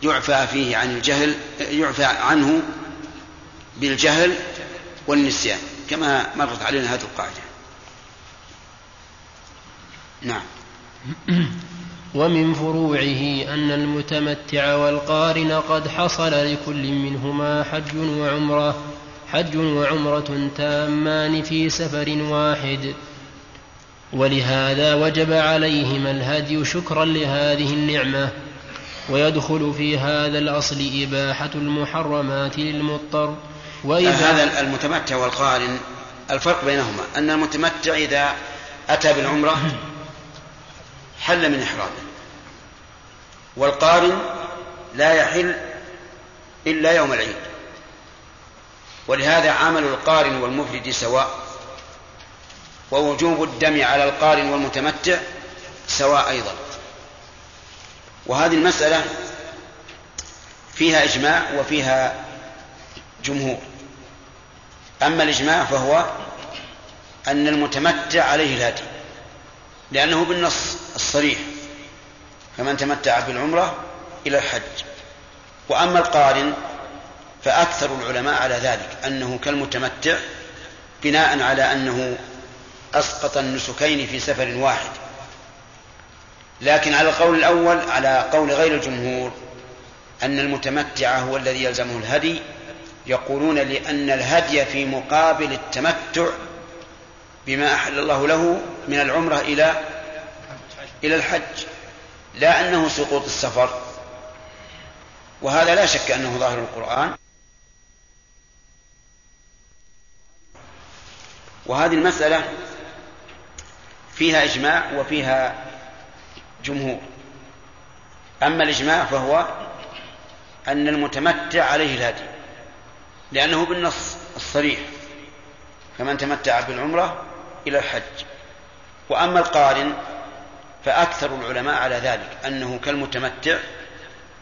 يعفى فيه عن الجهل يعفى عنه بالجهل والنسيان كما مرت علينا هذه القاعدة. نعم. ومن فروعه أن المتمتع والقارن قد حصل لكل منهما حج وعمرة حج وعمرة تامان في سفر واحد. ولهذا وجب عليهما الهدي شكرا لهذه النعمة ويدخل في هذا الأصل إباحة المحرمات للمضطر. وإذا هذا المتمتع والقارن الفرق بينهما أن المتمتع إذا أتى بالعمرة حل من إحرامه والقارن لا يحل إلا يوم العيد. ولهذا عمل القارن والمفرد سواء ووجوب الدم على القارن والمتمتع سواء أيضا. وهذه المسألة فيها إجماع وفيها جمهور. أما الإجماع فهو أن المتمتع عليه الهدي لأنه بالنص الصريح فمن تمتع بالعمرة إلى الحج. وأما القارن فأكثر العلماء على ذلك أنه كالمتمتع بناء على أنه أسقط النسكين في سفر واحد. لكن على القول الأول على قول غير الجمهور أن المتمتع هو الذي يلزمه الهدي. يقولون لأن الهدي في مقابل التمتع بما أحل الله له من العمرة إلى إلى الحج لا أنه سقوط السفر. وهذا لا شك أنه ظاهر القرآن. وهذه المسألة فيها إجماع وفيها جمهور. أما الإجماع فهو أن المتمتع عليه الهدي لأنه بالنص الصريح فمن تمتع بالعمرة إلى الحج. وأما القارن فأكثر العلماء على ذلك أنه كالمتمتع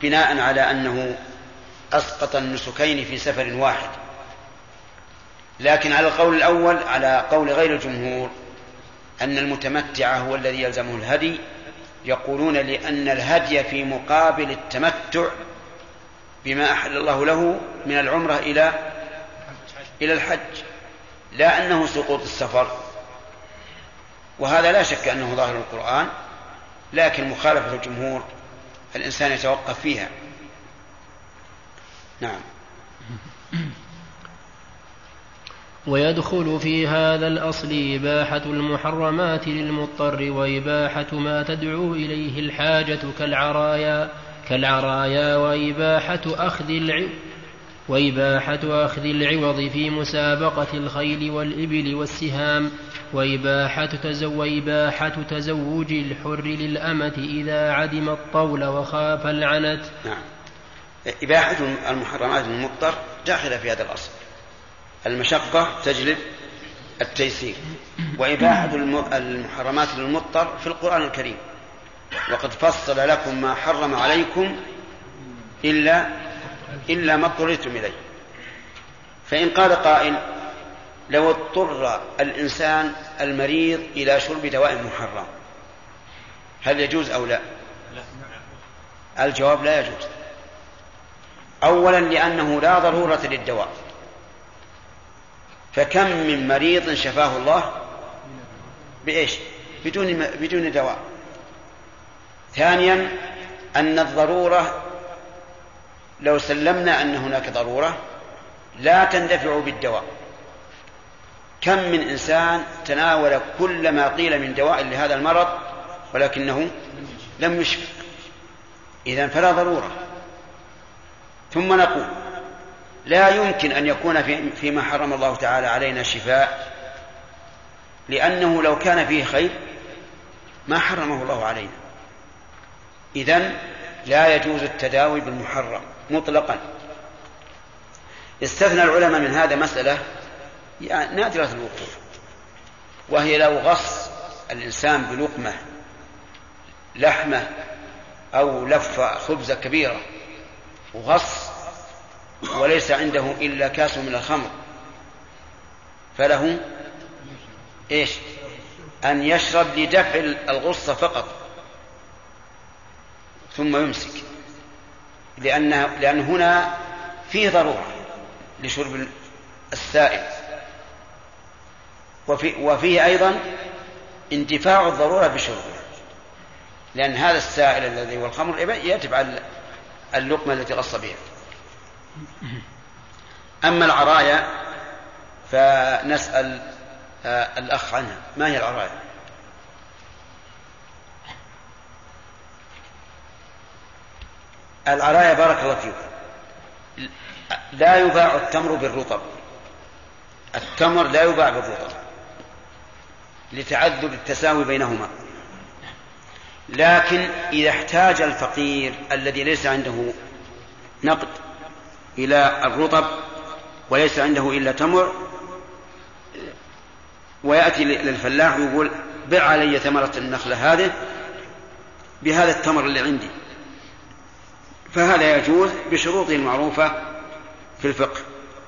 بناء على أنه أسقط النسكين في سفر واحد. لكن على القول الأول على قول غير الجمهور أن المتمتع هو الذي يلزمه الهدي. يقولون لأن الهدي في مقابل التمتع بما أحل الله له من العمرة إلى إلى الحج لا أنه سقوط السفر. وهذا لا شك أنه ظاهر القرآن لكن مخالفة الجمهور الإنسان يتوقف فيها. نعم. ويدخل في هذا الأصل إباحة المحرمات للمضطر وإباحة ما تدعو إليه الحاجة كالعرايا كالعرايا وإباحة أخذ العوض وإباحة أخذ العوض في مسابقة الخيل والإبل والسهام وإباحة, وإباحة تزوج الحر للأمة إذا عدم الطول وخاف العنت. نعم. إباحة المحرمات المضطر داخلة في هذا الأصل. المشقة تجلب التيسير. وإباحة المحرمات للمضطر في القرآن الكريم. وقد فصل لكم ما حرم عليكم إلا إلا ما اضطررتم إليه. فإن قال قائل لو اضطر الإنسان المريض إلى شرب دواء محرم هل يجوز أو لا؟ الجواب لا يجوز. أولا لأنه لا ضرورة للدواء. فكم من مريض شفاه الله؟ بإيش؟ بدون بدون دواء. ثانيا أن الضرورة لو سلمنا أن هناك ضرورة لا تندفع بالدواء. كم من إنسان تناول كل ما قيل من دواء لهذا المرض ولكنه لم يشفى. إذا فلا ضرورة. ثم نقول لا يمكن أن يكون في فيما حرم الله تعالى علينا شفاء لأنه لو كان فيه خير ما حرمه الله علينا. إذن لا يجوز التداوي بالمحرم مطلقا. استثنى العلماء من هذا مسألة يعني نادرة الوقوع وهي لو غص الإنسان بلقمة لحمة أو لف خبزة كبيرة وغص وليس عنده إلا كاس من الخمر. فله إيش؟ أن يشرب لدفع الغصة فقط. ثم يمسك. لأن لأن هنا فيه ضرورة لشرب السائل. وفي وفيه أيضا انتفاع الضرورة بشربه لأن هذا السائل الذي هو الخمر يتبع اللقمة التي غص بها. أما العرايا فنسأل آه، الأخ عنها. ما هي العرايا؟ العرايا بارك الله فيكم لا يباع التمر بالرطب. التمر لا يباع بالرطب. لتعذر التساوي بينهما. لكن إذا احتاج الفقير الذي ليس عنده نقد إلى الرطب وليس عنده إلا تمر. ويأتي للفلاح ويقول بع علي ثمرة النخلة هذه بهذا التمر اللي عندي. فهذا يجوز بشروطه المعروفة في الفقه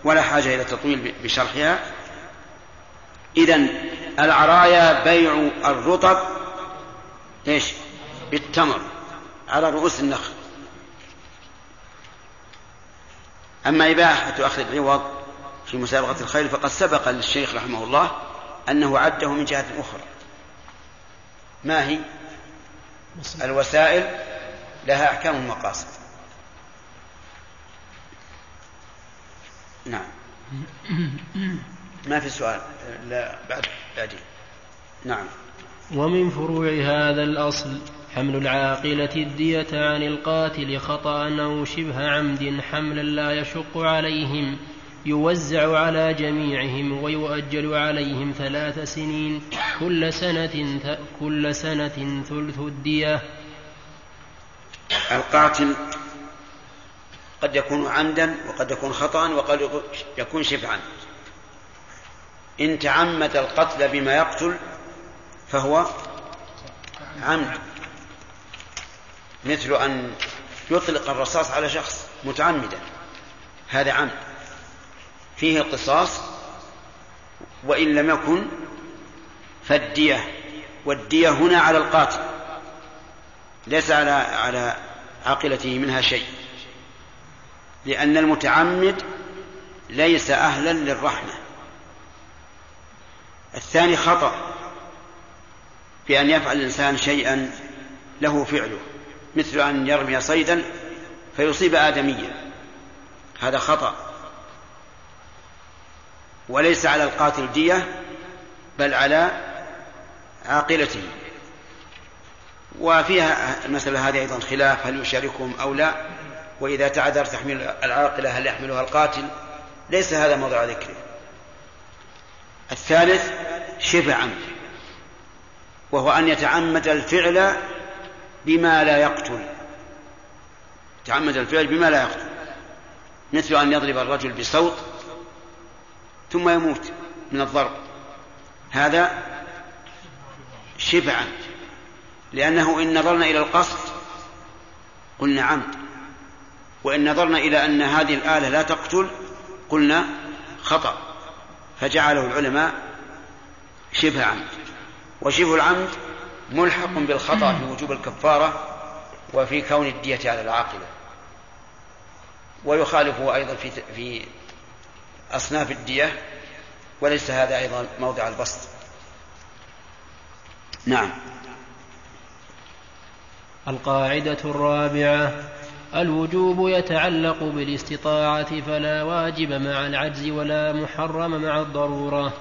ولا حاجة إلى التطويل بشرحها. إذا العرايا بيع الرطب إيش؟ بالتمر على رؤوس النخل. أما إباحة أخذ العوض في مسابقة الخيل فقد سبق للشيخ رحمه الله أنه عده من جهة أخرى. ما هي؟ الوسائل لها أحكام المقاصد نعم. ما في سؤال؟ لا بعد بعدين. نعم. ومن فروع هذا الأصل حمل العاقلة الدية عن القاتل خطأ أو شبه عمد حملا لا يشق عليهم يوزع على جميعهم ويؤجل عليهم ثلاث سنين كل سنة كل سنة ثلث الدية. القاتل قد يكون عمدا وقد يكون خطأ وقد يكون شفعا إن تعمد القتل بما يقتل فهو عمد. مثل أن يطلق الرصاص على شخص متعمدا. هذا عمد فيه القصاص وإن لم يكن فالدية. والدية هنا على القاتل. ليس على على عاقلته منها شيء. لأن المتعمد ليس أهلا للرحمة. الثاني خطأ بأن يفعل الإنسان شيئا له فعله. مثل أن يرمي صيدا فيصيب آدميا. هذا خطأ. وليس على القاتل دية بل على عاقلته. وفيها المسألة هذه أيضا خلاف هل يشاركهم أو لا؟ وإذا تعذر تحميل العاقلة هل يحملها القاتل؟ ليس هذا موضع ذكره. الثالث شبه عمد وهو أن يتعمد الفعل بما لا يقتل. تعمد الفعل بما لا يقتل. مثل أن يضرب الرجل بصوت ثم يموت من الضرب. هذا شبه عمد لأنه إن نظرنا إلى القصد قلنا عمد. وإن نظرنا إلى أن هذه الآلة لا تقتل قلنا خطأ. فجعله العلماء شبه عمد وشبه العمد ملحق بالخطأ في وجوب الكفارة وفي كون الدية على العاقلة ويخالفه أيضا في في أصناف الدية وليس هذا أيضا موضع البسط. نعم. القاعدة الرابعة الوجوب يتعلق بالاستطاعة فلا واجب مع العجز ولا محرم مع الضرورة.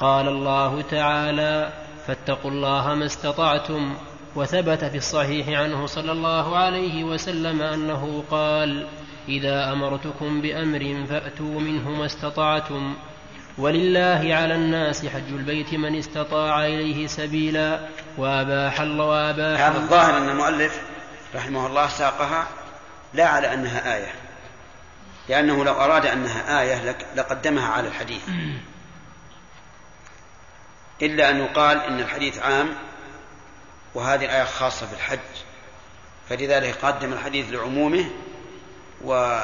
قال الله تعالى فاتقوا الله ما استطعتم وثبت في الصحيح عنه صلى الله عليه وسلم أنه قال إذا أمرتكم بأمر فأتوا منه ما استطعتم ولله على الناس حج البيت من استطاع إليه سبيلا. وأباح الله وأباح هذا الظاهر أن المؤلف رحمه الله ساقها لا على أنها آية لأنه لو أراد أنها آية لقدمها على الحديث. إلا أن يقال إن الحديث عام وهذه الآية خاصة بالحج. فلذلك قدم الحديث لعمومه و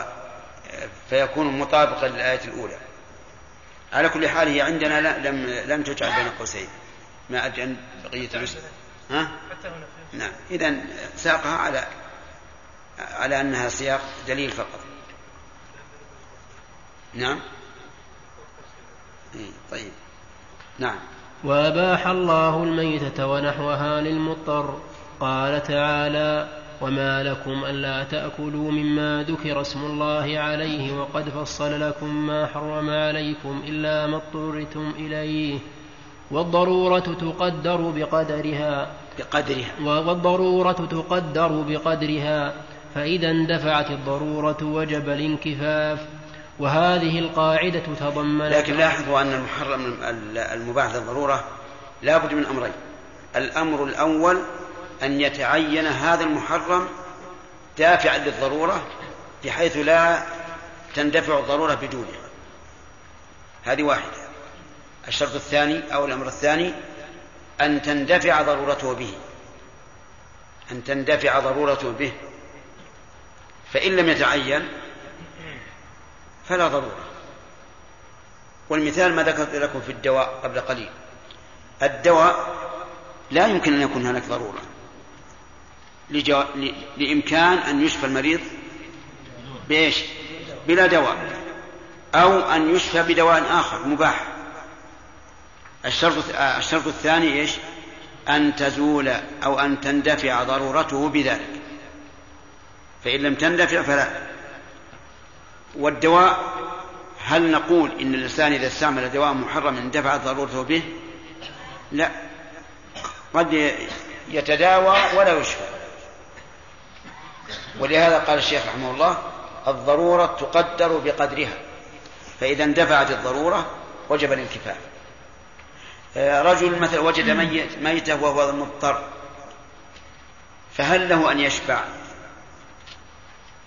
فيكون مطابقا للآية الأولى. على كل حال هي عندنا لم لم تجعل بين قوسين. ما أدري عن بقية ها؟ نعم. إذا ساقها على على أنها سياق دليل فقط. نعم. إيه، طيب. نعم. وأباح الله الميتة ونحوها للمضطر. قال تعالى وما لكم ألا تأكلوا مما ذكر اسم الله عليه وقد فصل لكم ما حرم عليكم إلا ما اضطررتم إليه. والضرورة تقدر بقدرها. بقدرها. والضرورة تقدر بقدرها. فإذا اندفعت الضرورة وجب الانكفاف. وهذه القاعدة تضمنت لكن لاحظوا أن المحرم المباح للضرورة لا بد من أمرين. الأمر الأول أن يتعين هذا المحرم دافعا للضرورة بحيث لا تندفع الضرورة بدونه هذه واحدة. الشرط الثاني أو الأمر الثاني أن تندفع ضرورته به. أن تندفع ضرورته به. فإن لم يتعين فلا ضرورة. والمثال ما ذكرت لكم في الدواء قبل قليل. الدواء لا يمكن أن يكون هناك ضرورة. لجو... ل... لإمكان أن يشفى المريض بإيش؟ بلا دواء. أو أن يشفى بدواء آخر مباح. الشرط الشرط الثاني إيش؟ أن تزول أو أن تندفع ضرورته بذلك. فإن لم تندفع فلا. والدواء هل نقول إن الإنسان إذا استعمل دواء محرم اندفعت ضرورته به؟ لا. قد يتداوى ولا يشفى. ولهذا قال الشيخ رحمه الله الضرورة تقدر بقدرها. فإذا اندفعت الضرورة وجب الانكفاف آه، رجل مثلا وجد ميت ميتة وهو مضطر فهل له أن يشبع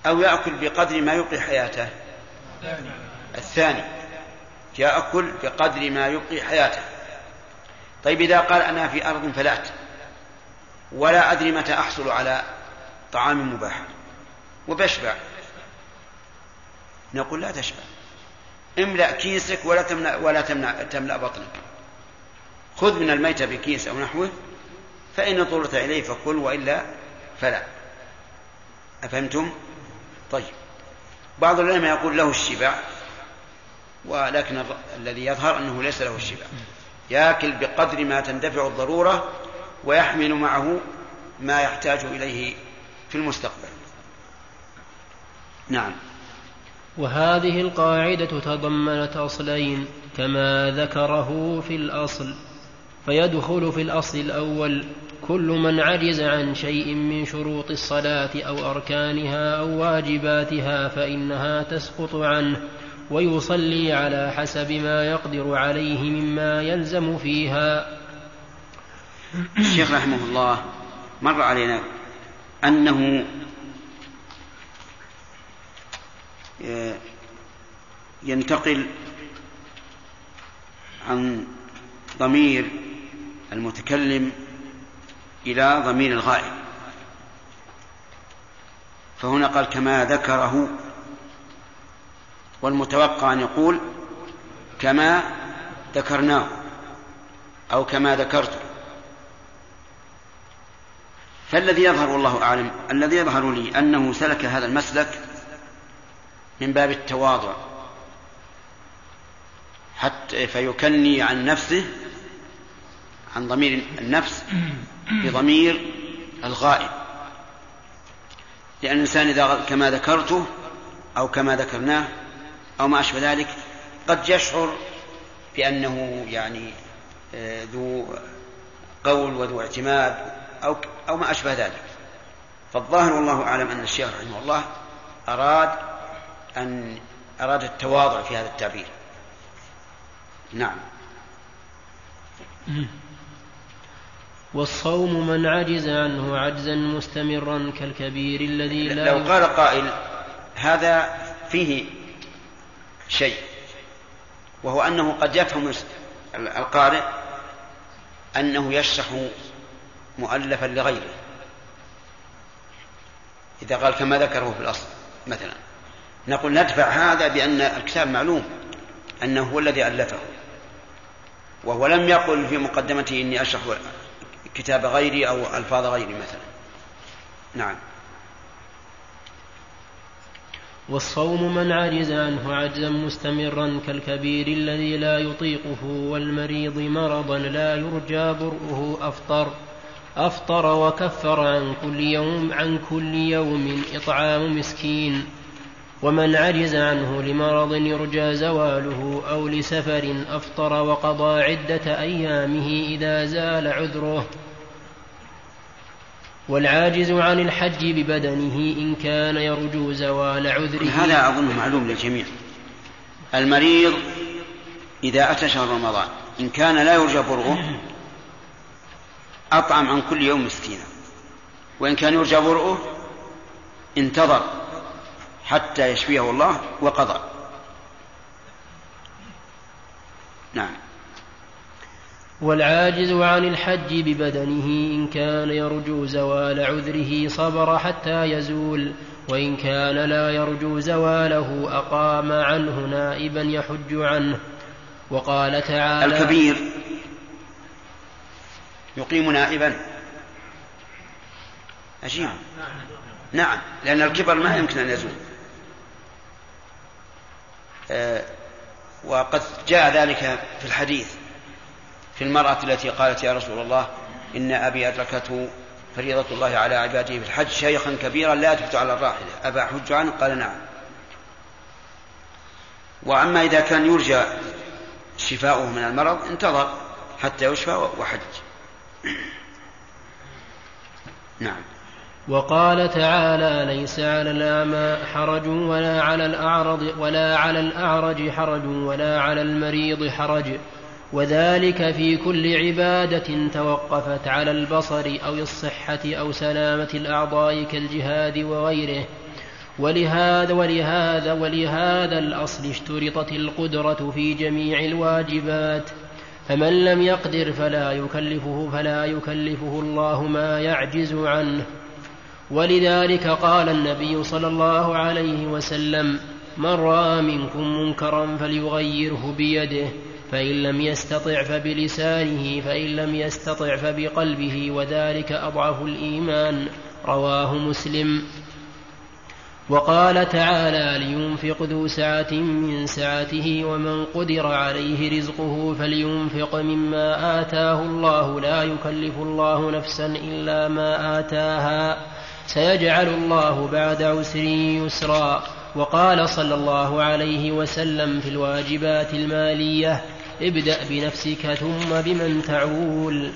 أو يأكل بقدر ما يبقي حياته. الثاني يأكل بقدر ما يبقي حياته. طيب إذا قال أنا في أرض فلأت ولا أدري متى أحصل على طعام مباح. وبشبع. نقول لا تشبع. املأ كيسك ولا تملأ ولا تمنع تملأ بطنك. خذ من الميتة بكيس أو نحوه فإن اضطررت إليه فكل وإلا فلا. أفهمتم؟ طيب. بعض العلماء يقول له الشبع ولكن الذي يظهر أنه ليس له الشبع. ياكل بقدر ما تندفع الضرورة ويحمل معه ما يحتاج إليه في المستقبل. نعم. وهذه القاعدة تضمنت أصلين كما ذكره في الأصل. فيدخل في الأصل الأول كل من عجز عن شيء من شروط الصلاة أو أركانها أو واجباتها فإنها تسقط عنه ويصلي على حسب ما يقدر عليه مما يلزم فيها. الشيخ رحمه الله مر علينا أنه ينتقل عن ضمير المتكلم إلى ضمير الغائب. فهنا قال كما ذكره والمتوقع أن يقول كما ذكرناه أو كما ذكرت فالذي يظهر والله أعلم الذي يظهر لي أنه سلك هذا المسلك من باب التواضع حتى فيكني عن نفسه عن ضمير النفس بضمير الغائب. لأن الإنسان إذا كما ذكرته أو كما ذكرناه أو ما أشبه ذلك قد يشعر بأنه يعني آه، ذو قول وذو اعتماد أو أو ما أشبه ذلك. فالظاهر والله أعلم أن الشيخ رحمه الله أراد أن أراد التواضع في هذا التعبير. نعم. والصوم من عجز عنه عجزا مستمرا كالكبير الذي لا لو قال قائل هذا فيه شيء وهو أنه قد يفهم القارئ أنه يشرح مؤلفا لغيره. إذا قال كما ذكره في الأصل مثلا نقول ندفع هذا بأن الكتاب معلوم أنه هو الذي ألفه وهو لم يقل في مقدمته إني أشرح كتاب غيري أو ألفاظ غيري مثلا. نعم. والصوم من عجز عنه عجزا مستمرا كالكبير الذي لا يطيقه والمريض مرضا لا يرجى برؤه أفطر. أفطر وكفر عن كل يوم عن كل يوم إطعام مسكين. ومن عجز عنه لمرض يرجى زواله أو لسفر أفطر وقضى عدة أيامه إذا زال عذره. والعاجز عن الحج ببدنه إن كان يرجو زوال عذره. هذا أظن معلوم للجميع. المريض إذا أتى شهر رمضان إن كان لا يرجى برؤه أطعم عن كل يوم مسكينا. وإن كان يرجى برؤه انتظر حتى يشفيه الله وقضى. نعم. والعاجز عن الحج ببدنه إن كان يرجو زوال عذره صبر حتى يزول وإن كان لا يرجو زواله أقام عنه نائبا يحج عنه. وقال تعالى الكبير يقيم نائبا. عجيب. نعم لأن الكبر ما يمكن أن يزول. آه وقد جاء ذلك في الحديث. في المرأة التي قالت يا رسول الله إن أبي أدركته فريضة الله على عباده في الحج شيخا كبيرا لا يثبت على الراحلة. أبا حج عنه قال نعم. وأما إذا كان يرجى شفاؤه من المرض انتظر حتى يشفى وحج. نعم. وقال تعالى ليس على الأعمى حرج ولا على الأعرض ولا على الأعرج حرج ولا على المريض حرج. وذلك في كل عبادة توقفت على البصر أو الصحة أو سلامة الأعضاء كالجهاد وغيره. ولهذا ولهذا ولهذا الأصل اشترطت القدرة في جميع الواجبات. فمن لم يقدر فلا يكلفه فلا يكلفه الله ما يعجز عنه. ولذلك قال النبي صلى الله عليه وسلم من رأى منكم منكرا فليغيره بيده. فإن لم يستطع فبلسانه فإن لم يستطع فبقلبه وذلك أضعف الإيمان. رواه مسلم. وقال تعالى لينفق ذو سعة من سعته ومن قدر عليه رزقه فلينفق مما آتاه الله. لا يكلف الله نفسا إلا ما آتاها. سيجعل الله بعد عسر يسرا. وقال صلى الله عليه وسلم في الواجبات المالية ابدأ بنفسك ثم بمن تعول.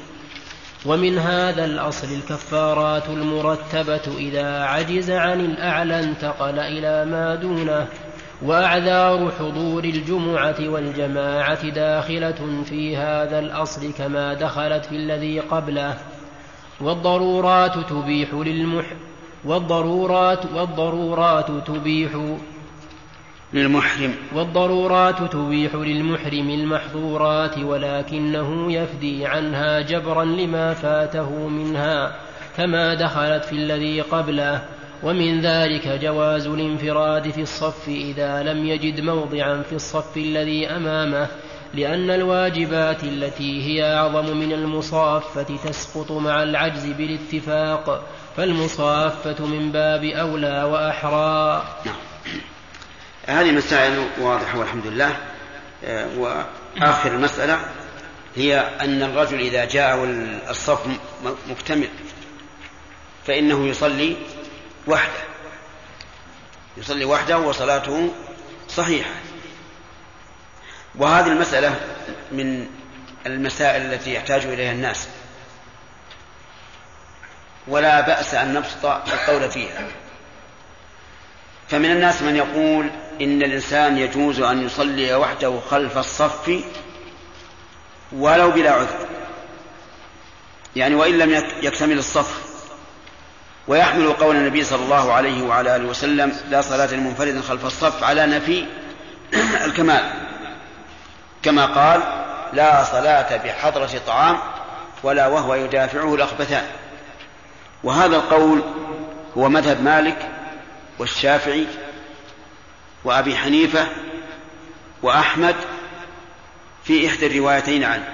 ومن هذا الأصل الكفارات المرتبة إذا عجز عن الأعلى انتقل إلى ما دونه. وأعذار حضور الجمعة والجماعة داخلة في هذا الأصل كما دخلت في الذي قبله. والضرورات تبيح للمح والضرورات والضرورات تبيح للمحرم. والضرورات تبيح للمحرم المحظورات ولكنه يفدي عنها جبرا لما فاته منها كما دخلت في الذي قبله ومن ذلك جواز الانفراد في الصف إذا لم يجد موضعا في الصف الذي أمامه لأن الواجبات التي هي أعظم من المصافة تسقط مع العجز بالاتفاق فالمصافة من باب أولى وأحرى. نعم. هذه مسائل واضحة والحمد لله. آه، وآخر المسألة هي أن الرجل إذا جاء الصف مكتمل فإنه يصلي وحده. يصلي وحده وصلاته صحيحة. وهذه المسألة من المسائل التي يحتاج إليها الناس. ولا بأس أن نبسط القول فيها. فمن الناس من يقول إن الإنسان يجوز أن يصلي وحده خلف الصف ولو بلا عذر. يعني وإن لم يكتمل الصف ويحمل قول النبي صلى الله عليه وعلى آله وسلم لا صلاة لمنفرد خلف الصف على نفي الكمال. كما قال لا صلاة بحضرة طعام ولا وهو يدافعه الأخبثان. وهذا القول هو مذهب مالك والشافعي وأبي حنيفة وأحمد في إحدى الروايتين عنه.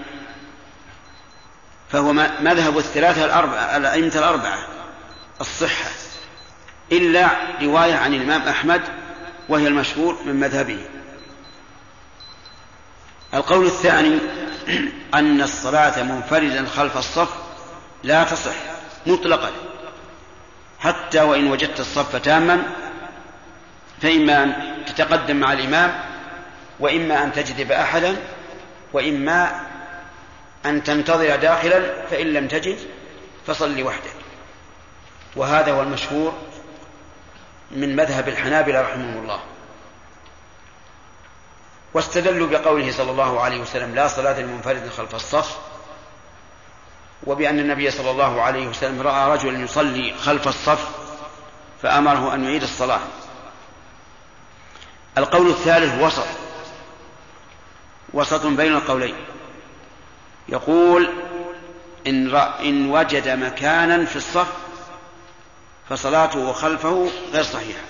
فهو مذهب الثلاثة الأربعة الأئمة الأربعة الصحة إلا رواية عن الإمام أحمد وهي المشهور من مذهبه. القول الثاني أن الصلاة منفردا خلف الصف لا تصح مطلقا حتى وإن وجدت الصف تاما فإما أن تتقدم مع الإمام وإما أن تجذب أحدا وإما أن تنتظر داخلا فإن لم تجد فصل وحدك وهذا هو المشهور من مذهب الحنابلة رحمهم الله. واستدلوا بقوله صلى الله عليه وسلم لا صلاة لمنفرد خلف الصف. وبأن النبي صلى الله عليه وسلم رأى رجلا يصلي خلف الصف فأمره أن يعيد الصلاة. القول الثالث وسط. وسط بين القولين. يقول إن, إن وجد مكانا في الصف فصلاته خلفه غير صحيحة.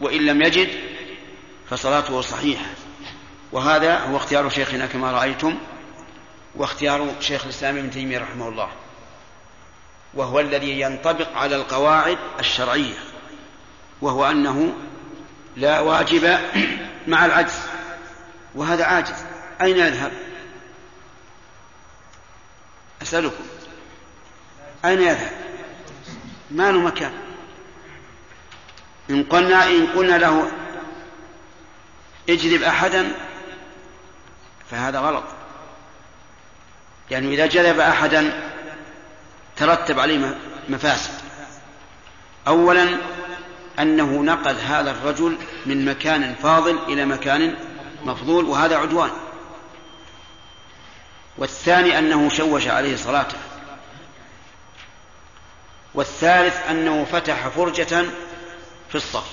وإن لم يجد فصلاته صحيحة. وهذا هو اختيار شيخنا كما رأيتم واختيار شيخ الإسلام ابن تيمية رحمه الله. وهو الذي ينطبق على القواعد الشرعية. وهو أنه لا واجب مع العجز وهذا عاجز. أين يذهب؟ أسألكم. أين يذهب؟ ما له مكان. إن قلنا إن قلنا له اجذب أحدا فهذا غلط. يعني إذا جذب أحدا ترتب عليه مفاسد. أولا أنه نقل هذا الرجل من مكان فاضل إلى مكان مفضول وهذا عدوان. والثاني أنه شوش عليه صلاته. والثالث أنه فتح فرجة في الصف.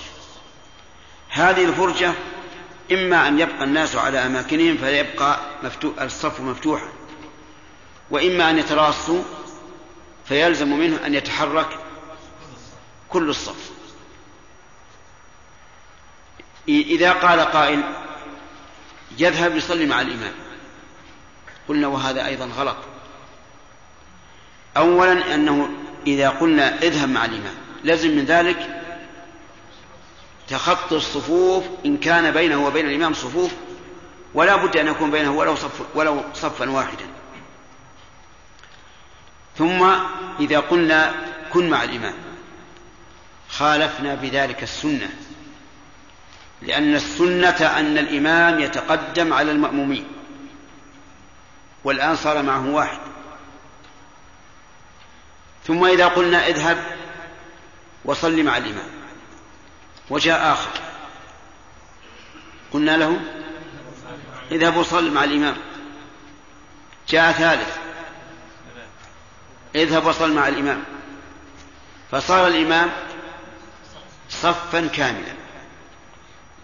هذه الفرجة إما أن يبقى الناس على أماكنهم فيبقى الصف مفتوحا. وإما أن يتراصوا فيلزم منه أن يتحرك كل الصف. إذا قال قائل يذهب يصلي مع الإمام. قلنا وهذا أيضا غلط. أولا أنه إذا قلنا اذهب مع الإمام لازم من ذلك تخطي الصفوف إن كان بينه وبين الإمام صفوف ولا بد أن يكون بينه ولو, صف ولو صفا واحدا. ثم إذا قلنا كن مع الإمام خالفنا بذلك السنة. لأن السنة أن الإمام يتقدم على المأمومين والآن صار معه واحد. ثم إذا قلنا اذهب وصل مع الإمام وجاء آخر. قلنا له اذهب وصل مع الإمام جاء ثالث. اذهب وصل مع الإمام. فصار الإمام صفا كاملا.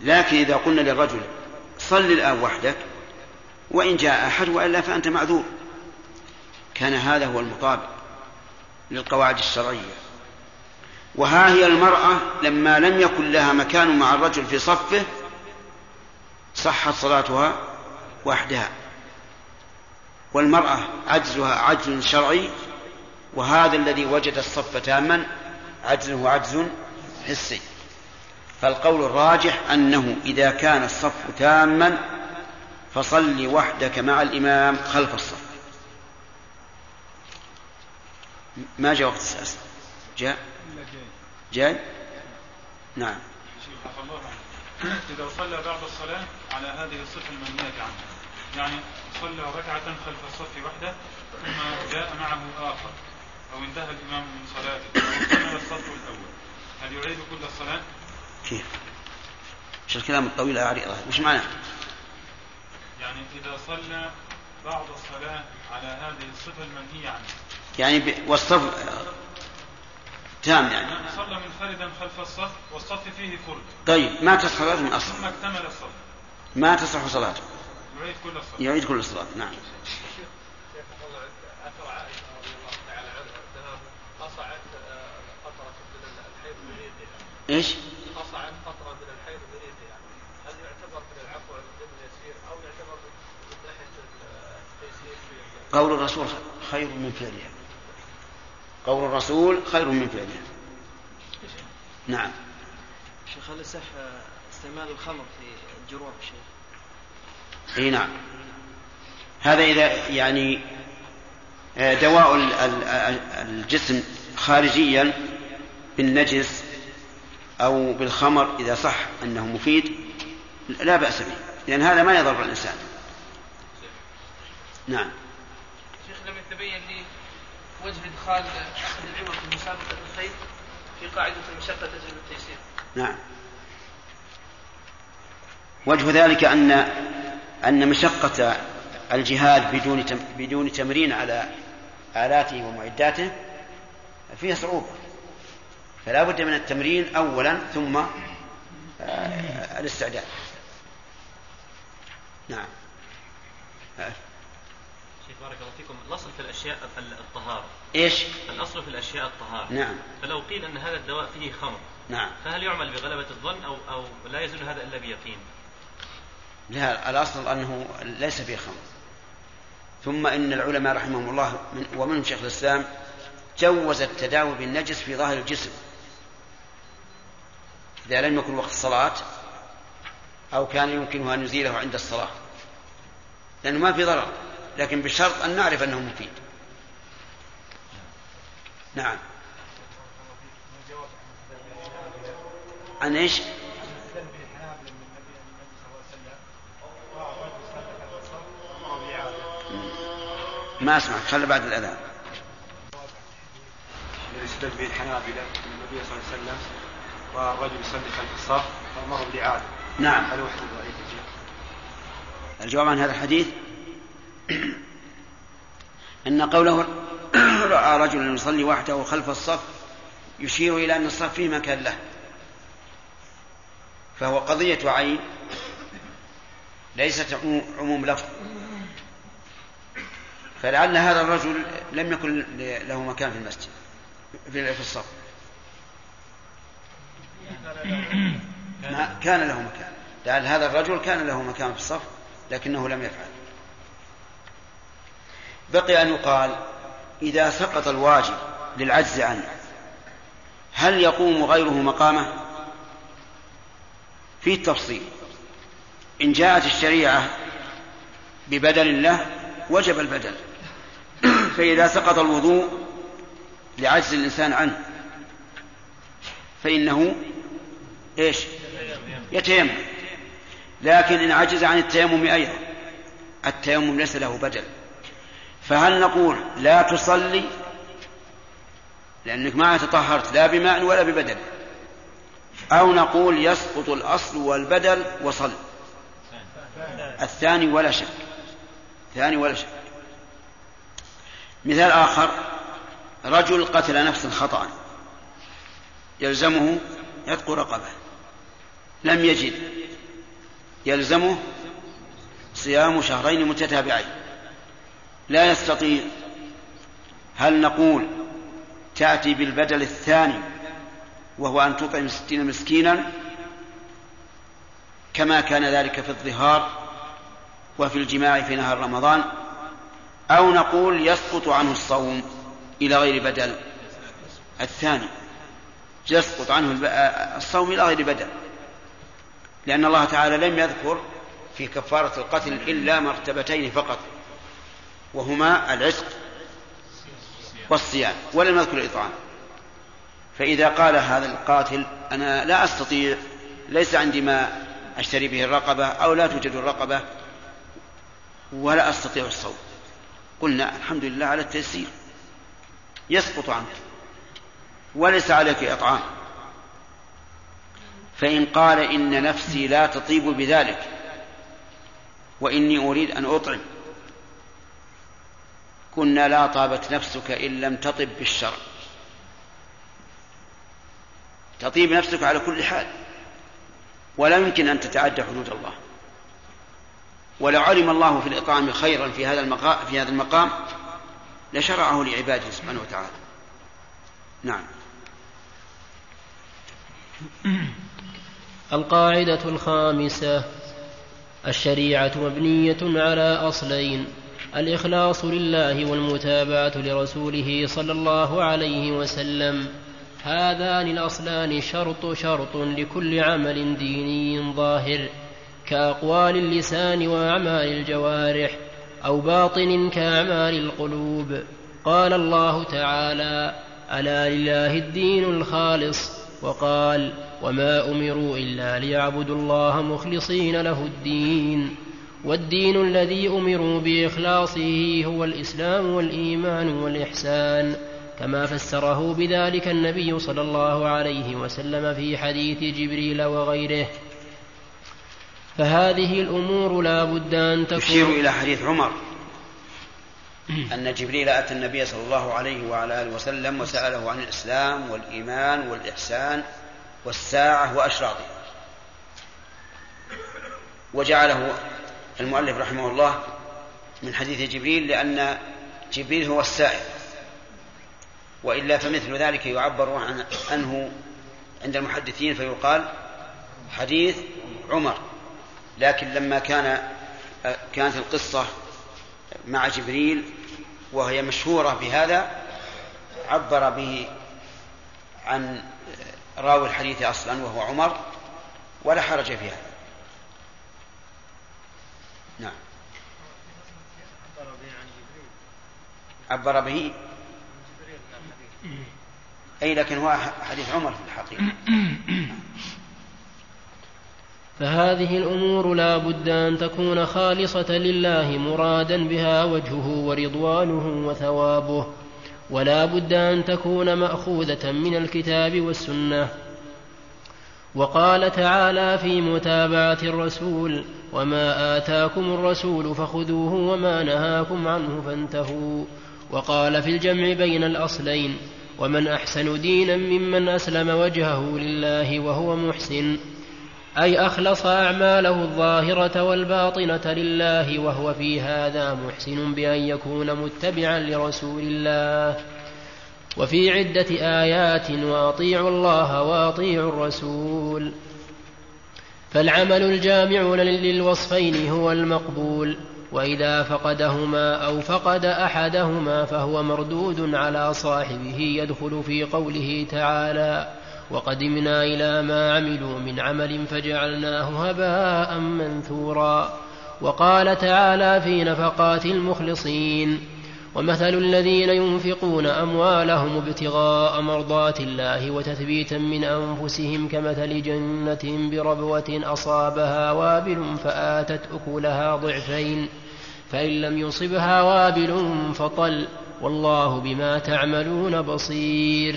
لكن إذا قلنا للرجل صل الآن وحدك وإن جاء أحد وإلا فأنت معذور. كان هذا هو المطابق للقواعد الشرعية. وها هي المرأة لما لم يكن لها مكان مع الرجل في صفه صحت صلاتها وحدها. والمرأة عجزها عجز شرعي وهذا الذي وجد الصف تاما عجزه عجز حسي. فالقول الراجح أنه إذا كان الصف تاما فصل وحدك مع الإمام خلف الصف. ما جاء وقت الساس؟ جاء؟ جاي نعم. إذا صلى بعد الصلاة على هذه الصفة المنهية عنها يعني صلى ركعة خلف الصف وحده ثم جاء معه آخر أو انتهى الإمام من صلاته وكمل الصف الأول. هل يعيد كل الصلاة؟ كيف؟ إيش الكلام الطويل يا عريضة وش معناه؟ يعني إذا صلى بعض الصلاة على هذه الصفة المنهية عنها يعني ب... والصف تام يعني. يعني صلى منفردا خلف الصف والصف فيه فرد. طيب ما تصح صلاته من أصل. ثم اكتمل الصف. ما تصح صلاته يعيد كل الصف. يعيد كل الصلاة. نعم. أثر عائشه رضي الله تعالى عنها انها قصعت قطره من الحيض بريقها إيش؟ قصعت قطره من الحيض بريقها هل يعتبر من العفو عن الذنب اليسير أو يعتبر من ناحيه التيسير في قول الرسول خير من فعلها. قول الرسول خير من فعلها. نعم. شيخ هل يصح استعمال الخمر في الجروح شيخ؟ إي نعم. هذا إذا يعني آه، دواء ال- ال- ال- الجسم خارجيا بالنجس أو بالخمر إذا صح أنه مفيد لا بأس به لأن هذا ما يضر الإنسان. نعم. يتبين لي وجه ادخال اخذ العوض في مسابقة الخير في قاعدة المشقة تجلب التيسير. نعم. وجه ذلك أن أن مشقة الجهاد بدون بدون تمرين على آلاته ومعداته فيها صعوبة. فلا بد من التمرين أولا ثم آه، الاستعداد. نعم. آه، شيخ بارك الله فيكم الأصل في الأشياء الطهارة. إيش؟ الأصل في الأشياء الطهارة. نعم. فلو قيل أن هذا الدواء فيه خمر نعم. فهل يعمل بغلبة الظن أو أو لا يزول هذا إلا بيقين؟ لا الأصل أنه ليس فيه خمر. ثم إن العلماء رحمهم الله من ومنهم شيخ الإسلام جوز التداوي بالنجس في ظاهر الجسم. إذا لم يكن وقت الصلاة أو كان يمكنه أن يزيله عند الصلاة لأنه ما في ضرر. لكن بشرط أن نعرف أنه مفيد. نعم. عن إيش؟ ما أسمعك خلي بعد الأذان. الذي استدل به الحنابلة أن النبي صلى الله عليه وسلم والرجل يصلي خلف الصف فأمره بالإعادة نعم. هل هو حديث ضعيف الجواب عن هذا الحديث؟ أن قوله رأى رجلا يصلي وحده خلف الصف يشير إلى أن الصف فيه مكان له فهو قضية عين ليست عموم- لفظ. فلعل هذا الرجل لم يكن له مكان في المسجد في في الصف. ما كان له مكان. لعل هذا الرجل كان له مكان في الصف لكنه لم يفعل. بقي أن يقال إذا سقط الواجب للعجز عنه هل يقوم غيره مقامه؟ في التفصيل. إن جاءت الشريعة ببدل له وجب البدل. فإذا سقط الوضوء لعجز الإنسان عنه فإنه إيش؟ يتيمم. لكن إن عجز عن التيمم أيضا التيمم ليس له بدل. فهل نقول لا تصلي؟ لأنك ما تطهرت لا بماء ولا ببدل أو نقول يسقط الأصل والبدل وصل. الثاني ولا شك. الثاني ولا شك. مثال آخر. رجل قتل نفسا خطأ. يلزمه عتق رقبة. لم يجد. يلزمه صيام شهرين متتابعين. لا يستطيع هل نقول تأتي بالبدل الثاني وهو أن تطعم ستين مسكينا؟ كما كان ذلك في الظهار وفي الجماع في نهار رمضان. أو نقول يسقط عنه الصوم إلى غير بدل الثاني. يسقط عنه الصوم إلى غير بدل. لأن الله تعالى لم يذكر في كفارة القتل إلا مرتبتين فقط. وهما العتق والصيام ولم يذكر الإطعام. فإذا قال هذا القاتل أنا لا أستطيع ليس عندي ما أشتري به الرقبة أو لا توجد الرقبة ولا أستطيع الصوم. قلنا الحمد لله على التيسير. يسقط عنك وليس عليك إطعام. فإن قال إن نفسي لا تطيب بذلك وإني أريد أن أطعم قلنا لا طابت نفسك إن لم تطب بالشرع تطيب نفسك على كل حال. ولا يمكن أن تتعدى حدود الله. ولو علم الله في الإطعام خيرا في هذا المقام في هذا المقام لشرعه لعباده سبحانه وتعالى. نعم. القاعدة الخامسة الشريعة مبنية على أصلين. الإخلاص لله والمتابعة لرسوله صلى الله عليه وسلم. هذان الأصلان شرط شرط لكل عمل ديني ظاهر كأقوال اللسان وأعمال الجوارح أو باطن كأعمال القلوب. قال الله تعالى ألا لله الدين الخالص؟ وقال وما أمروا إلا ليعبدوا الله مخلصين له الدين. والدين الذي أمروا بإخلاصه هو الإسلام والإيمان والإحسان كما فسره بذلك النبي صلى الله عليه وسلم في حديث جبريل وغيره. فهذه الأمور لا بد أن تكون. يشير إلى حديث عمر أن جبريل أتى النبي صلى الله عليه وعلى آله وسلم وسأله عن الإسلام والإيمان والإحسان والساعة وأشراطها وجعله المؤلف رحمه الله من حديث جبريل لأن جبريل هو السائل وإلا فمثل ذلك يعبر عنه عند المحدثين فيقال حديث عمر لكن لما كان كانت القصة مع جبريل وهي مشهورة بهذا عبر به عن راوي الحديث أصلا وهو عمر ولا حرج في هذا عبر به. أي لكن هو حديث عمر في الحقيقة. فهذه الأمور لا بد أن تكون خالصة لله مرادا بها وجهه ورضوانه وثوابه. ولا بد أن تكون مأخوذة من الكتاب والسنة. وقال تعالى في متابعة الرسول وما آتاكم الرسول فخذوه وما نهاكم عنه فانتهوا. وقال في الجمع بين الأصلين ومن أحسن دينا ممن أسلم وجهه لله وهو محسن أي أخلص أعماله الظاهرة والباطنة لله وهو في هذا محسن بأن يكون متبعا لرسول الله. وفي عدة آيات وأطيعوا الله وأطيعوا الرسول. فالعمل الجامع للوصفين هو المقبول. وإذا فقدهما أو فقد أحدهما فهو مردود على صاحبه يدخل في قوله تعالى وقدمنا إلى ما عملوا من عمل فجعلناه هباء منثورا. وقال تعالى في نفقات المخلصين ومثل الذين ينفقون أموالهم ابتغاء مرضات الله وتثبيتا من أنفسهم كمثل جنة بربوة أصابها وابل فآتت أكلها ضعفين فإن لم يصبها وابل فطل والله بما تعملون بصير.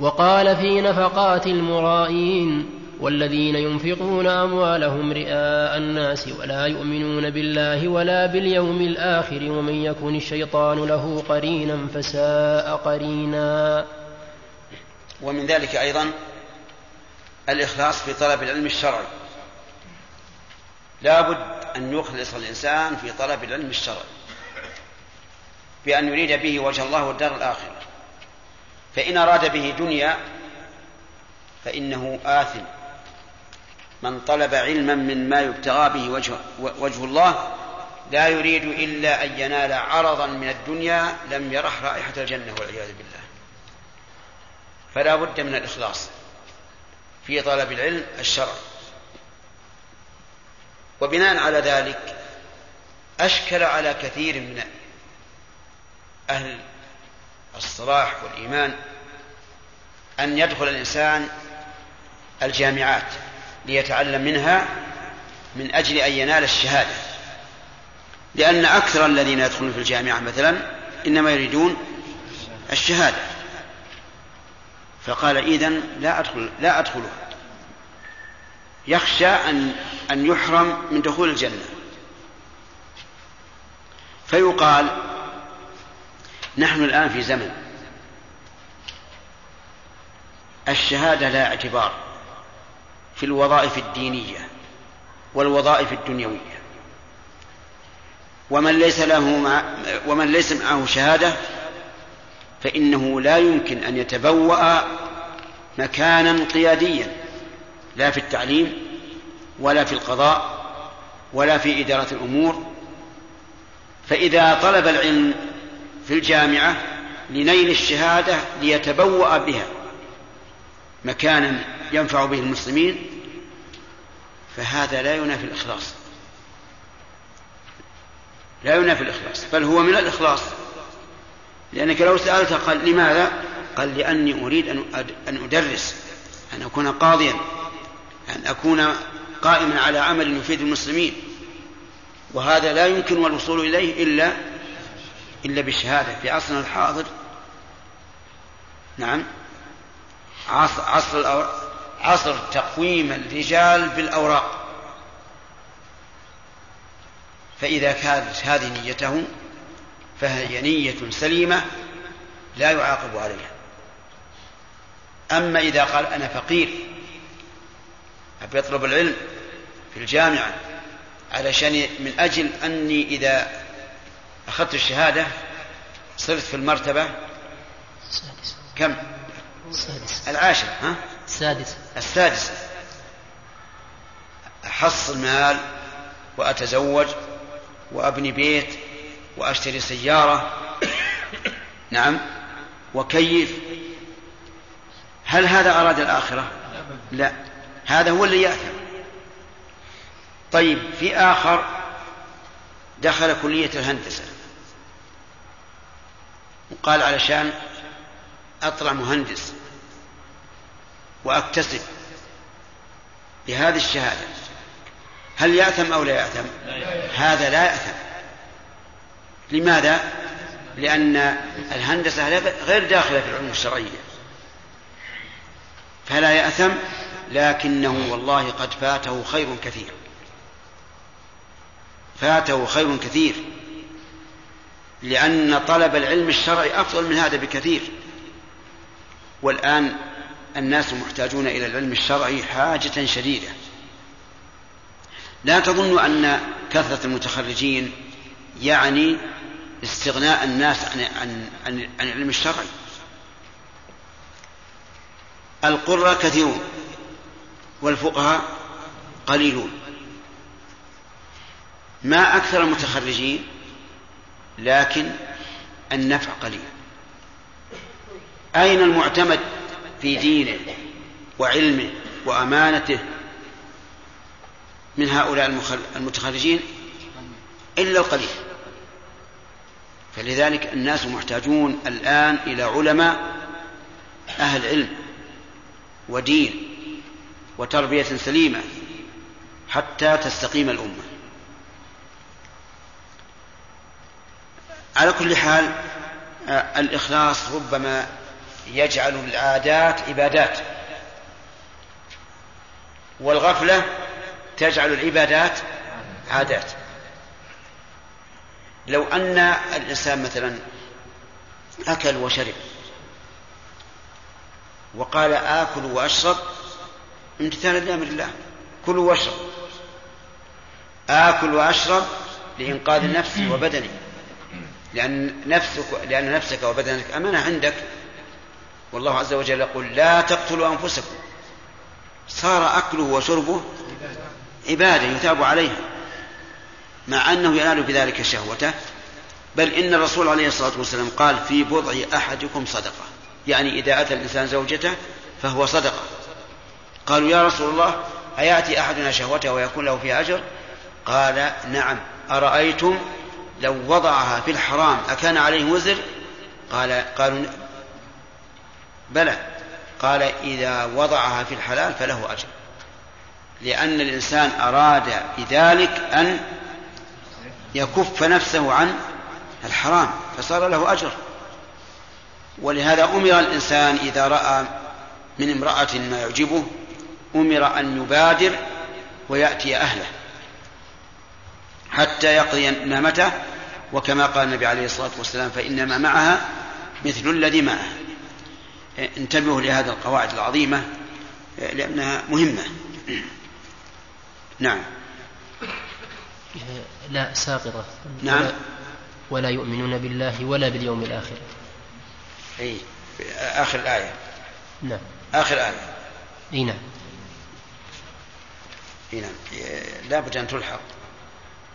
وقال في نفقات المرائين والذين ينفقون أموالهم رئاء الناس ولا يؤمنون بالله ولا باليوم الآخر ومن يكن الشيطان له قرينا فساء قرينا. ومن ذلك أيضا الإخلاص في طلب العلم الشرعي. لا بد أن يخلص الإنسان في طلب العلم الشرعي بأن يريد به وجه الله والدار الآخرة. فإن أراد به دنيا فإنه آثم. من طلب علما مما يبتغى به وجه, وجه الله لا يريد إلا أن ينال عرضا من الدنيا لم يرح رائحة الجنة والعياذ بالله. فلا بد من الإخلاص في طلب العلم الشرعي وبناء على ذلك أشكل على كثير من أهل الصلاح والإيمان أن يدخل الإنسان الجامعات. ليتعلم منها من أجل أن ينال الشهادة. لأن أكثر الذين يدخلون في الجامعة مثلا إنما يريدون الشهادة. فقال إذن لا أدخل لا أدخله يخشى أن أن يحرم من دخول الجنة. فيقال نحن الآن في زمن. الشهادة لا اعتبار. في الوظائف الدينية والوظائف الدنيوية. ومن ليس له مع ومن ليس معه شهادة فإنه لا يمكن أن يتبوأ مكانا قياديا لا في التعليم ولا في القضاء ولا في إدارة الأمور. فإذا طلب العلم في الجامعة لنيل الشهادة ليتبوأ بها مكانا ينفع به المسلمين فهذا لا ينافي الإخلاص. لا ينافي الإخلاص بل هو من الإخلاص. لأنك لو سألت قال لماذا؟ قال لأني أريد أن أدرس أن أكون قاضيا أن أكون قائما على عمل يفيد المسلمين. وهذا لا يمكن الوصول إليه إلا إلا بالشهادة في عصرنا الحاضر. نعم. عصر عصر عصر تقويم الرجال بالأوراق فإذا كانت هذه نيته فهي نية سليمة لا يعاقب عليها أما إذا قال أنا فقير أبي أطلب العلم في الجامعة علشان من أجل أني إذا أخذت الشهادة صرت في المرتبة كم؟ العاشرة ها؟ السادسة السادسة أحصل مال وأتزوج وأبني بيت وأشتري سيارة. نعم. وكيف؟ هل هذا أراد الآخرة؟ لا. هذا هو اللي يأثم. طيب في آخر دخل كلية الهندسة. وقال علشان أطلع مهندس. وأكتسب بهذه الشهادة. هل يأثم أو لا يأثم؟ هذا لا يأثم. لماذا؟ لأن الهندسة غير داخلة في العلوم الشرعية. فلا يأثم لكنه والله قد فاته خير كثير. فاته خير كثير. لأن طلب العلم الشرعي أفضل من هذا بكثير. والآن الناس محتاجون إلى العلم الشرعي حاجة شديدة. لا تظن أن كثرة المتخرجين يعني استغناء الناس عن عن عن, عن العلم الشرعي. القراء كثيرون والفقهاء قليلون. ما أكثر المتخرجين لكن النفع قليل. أين المعتمد؟ في دينه وعلمه وأمانته من هؤلاء المتخرجين إلا القليل. فلذلك الناس محتاجون الآن إلى علماء أهل علم ودين وتربية سليمة حتى تستقيم الأمة. على كل حال الإخلاص ربما يجعل العادات عبادات. والغفلة تجعل العبادات عادات. لو أن الإنسان مثلا أكل وشرب وقال آكل وأشرب امتثالا لأمر الله. كلوا واشرب. آكل وأشرب لإنقاذ نفسي وبدني لأن نفسك لأن نفسك وبدنك أمانة عندك. والله عز وجل يقول لا تقتلوا أنفسكم. صار أكله وشربه عبادة يثاب عليها مع أنه ينال بذلك شهوته. بل إن الرسول عليه الصلاة والسلام قال في بضع أحدكم صدقة يعني إذا أتى الإنسان زوجته فهو صدقة. قالوا يا رسول الله أيأتي أحدنا شهوته ويكون له فيها أجر؟ قال نعم. أرأيتم لو وضعها في الحرام أكان عليه وزر؟ قال قالوا بلى قال إذا وضعها في الحلال فله أجر. لأن الإنسان أراد بذلك أن يكف نفسه عن الحرام فصار له أجر. ولهذا أمر الإنسان إذا رأى من امرأة ما يعجبه أمر أن يبادر ويأتي أهله حتى يقضي نعمته وكما قال النبي عليه الصلاة والسلام فإنما معها مثل الذي معه انتبهوا لهذه القواعد العظيمة لأنها مهمة. نعم. لا ساقطة. نعم. ولا, ولا يؤمنون بالله ولا باليوم الآخر. أي آخر الآية. نعم. آخر آية. أي نعم. أي نعم. لا بد أن تلحق.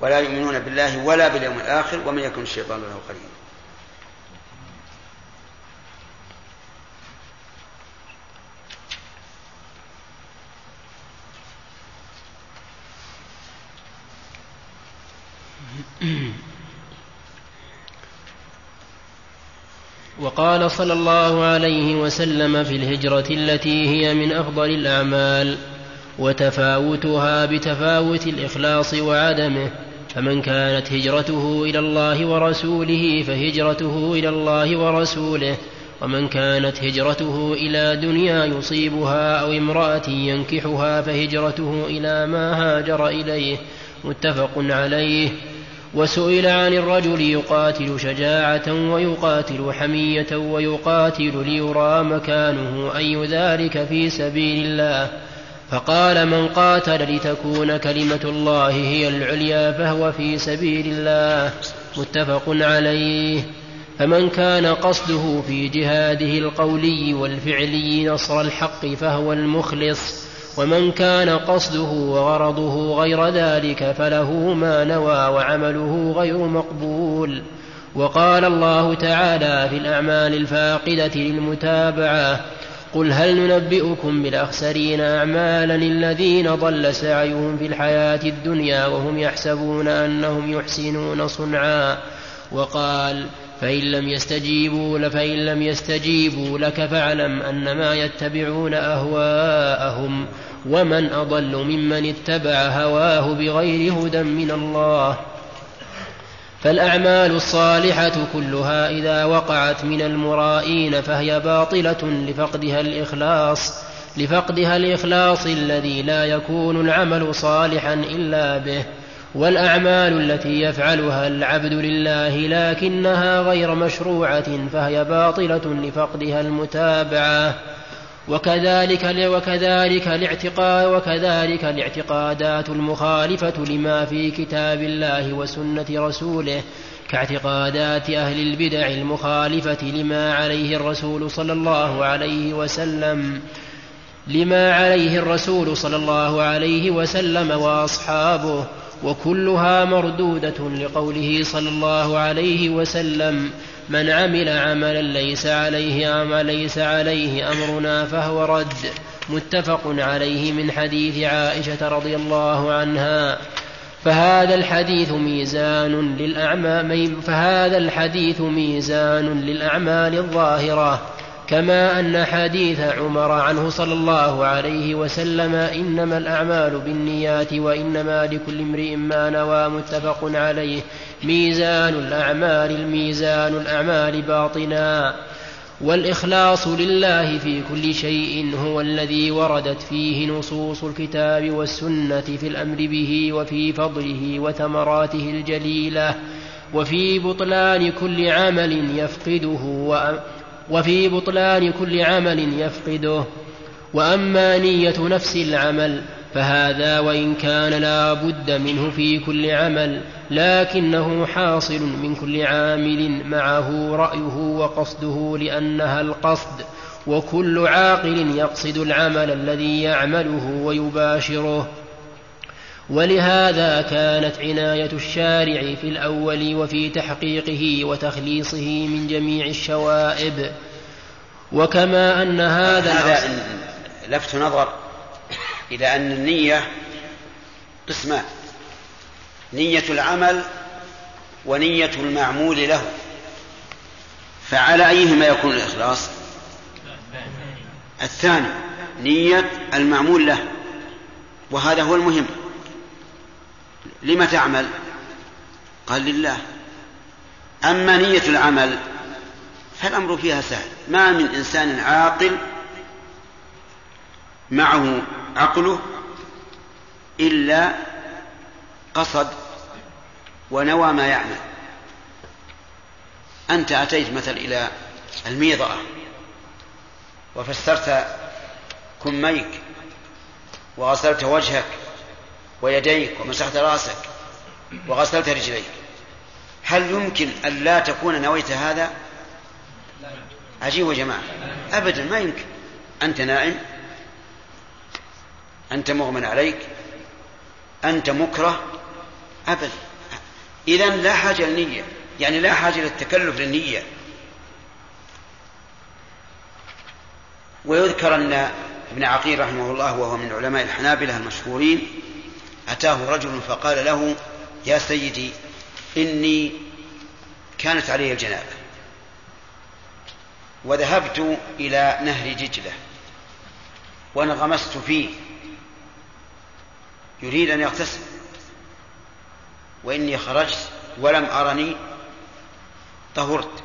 ولا يؤمنون بالله ولا باليوم الآخر ومن يكن الشيطان له قريبا وقال صلى الله عليه وسلم في الهجرة التي هي من أفضل الأعمال وتفاوتها بتفاوت الإخلاص وعدمه فمن كانت هجرته إلى الله ورسوله فهجرته إلى الله ورسوله ومن كانت هجرته إلى دنيا يصيبها أو امرأة ينكحها فهجرته إلى ما هاجر إليه متفق عليه. وسئل عن الرجل يقاتل شجاعة ويقاتل حمية ويقاتل ليرى مكانه أي ذلك في سبيل الله. فقال من قاتل لتكون كلمة الله هي العليا فهو في سبيل الله. متفق عليه. فمن كان قصده في جهاده القولي والفعلي نصر الحق فهو المخلص. ومن كان قصده وغرضه غير ذلك فله ما نوى وعمله غير مقبول. وقال الله تعالى في الأعمال الفاقدة للمتابعة قل هل ننبئكم بالأخسرين اعمالا الذين ضل سعيهم في الحياة الدنيا وهم يحسبون أنهم يحسنون صنعا؟ وقال فإن لم يستجيبوا فإن لم يستجيبوا لك فاعلم أنما يتبعون أهواءهم ومن أضل ممن اتبع هواه بغير هدى من الله فالأعمال الصالحة كلها إذا وقعت من المرائين فهي باطلة لفقدها الإخلاص لفقدها الإخلاص الذي لا يكون العمل صالحا إلا به والأعمال التي يفعلها العبد لله لكنها غير مشروعة فهي باطلة لفقدها المتابعة. وكذلك وكذلك الاعتقاد وكذلك الاعتقادات المخالفة لما في كتاب الله وسنة رسوله كاعتقادات أهل البدع المخالفة لما عليه الرسول صلى الله عليه وسلم لما عليه الرسول صلى الله عليه وسلم وأصحابه. وكلها مردودة لقوله صلى الله عليه وسلم من عمل عملا ليس عليه أم ليس عليه أمرنا فهو رد متفق عليه من حديث عائشة رضي الله عنها. فهذا الحديث ميزان للأعمال فهذا الحديث ميزان للأعمال الظاهرة. كما أن حديث عمر عنه صلى الله عليه وسلم إنما الأعمال بالنيات وإنما لكل امرئ ما نوى متفق عليه ميزان الأعمال الميزان الأعمال باطنا والإخلاص لله في كل شيء هو الذي وردت فيه نصوص الكتاب والسنة في الأمر به وفي فضله وثمراته الجليلة وفي بطلان كل عمل يفقده وفي بطلان كل عمل يفقده. وأما نية نفس العمل فهذا وإن كان لا بد منه في كل عمل لكنه حاصل من كل عامل معه رأيه وقصده لأنها القصد. وكل عاقل يقصد العمل الذي يعمله ويباشره. ولهذا كانت عناية الشارع في الأول وفي تحقيقه وتخليصه من جميع الشوائب. وكما أن هذا هذا لفت نظر إلى أن النية قسمان. نية العمل ونية المعمول له. فعلى أيهما يكون الإخلاص؟ الثاني نية المعمول له. وهذا هو المهم. لم تعمل؟ قال لله. أما نية العمل فالأمر فيها سهل. ما من إنسان عاقل معه عقله إلا قصد ونوى ما يعمل. أنت أتيت مثلا إلى الميضأة وفسرت كميك وغسلت وجهك ويديك ومسحت رأسك وغسلت رجليك. هل يمكن أن لا تكون نويت هذا؟ عجيب يا جماعة. أبدا ما يمكن. أنت نائم. أنت مغمى عليك. أنت مكره. أبدا. إذا لا حاجة للنية. يعني لا حاجة للتكلف للنية. ويذكر أن ابن عقيل رحمه الله وهو من علماء الحنابلة المشهورين أتاه رجل فقال له يا سيدي إني كانت علي الجنابة وذهبت إلى نهر دجلة وانغمست فيه يريد أن يغتسل وإني خرجت ولم أرني طهرت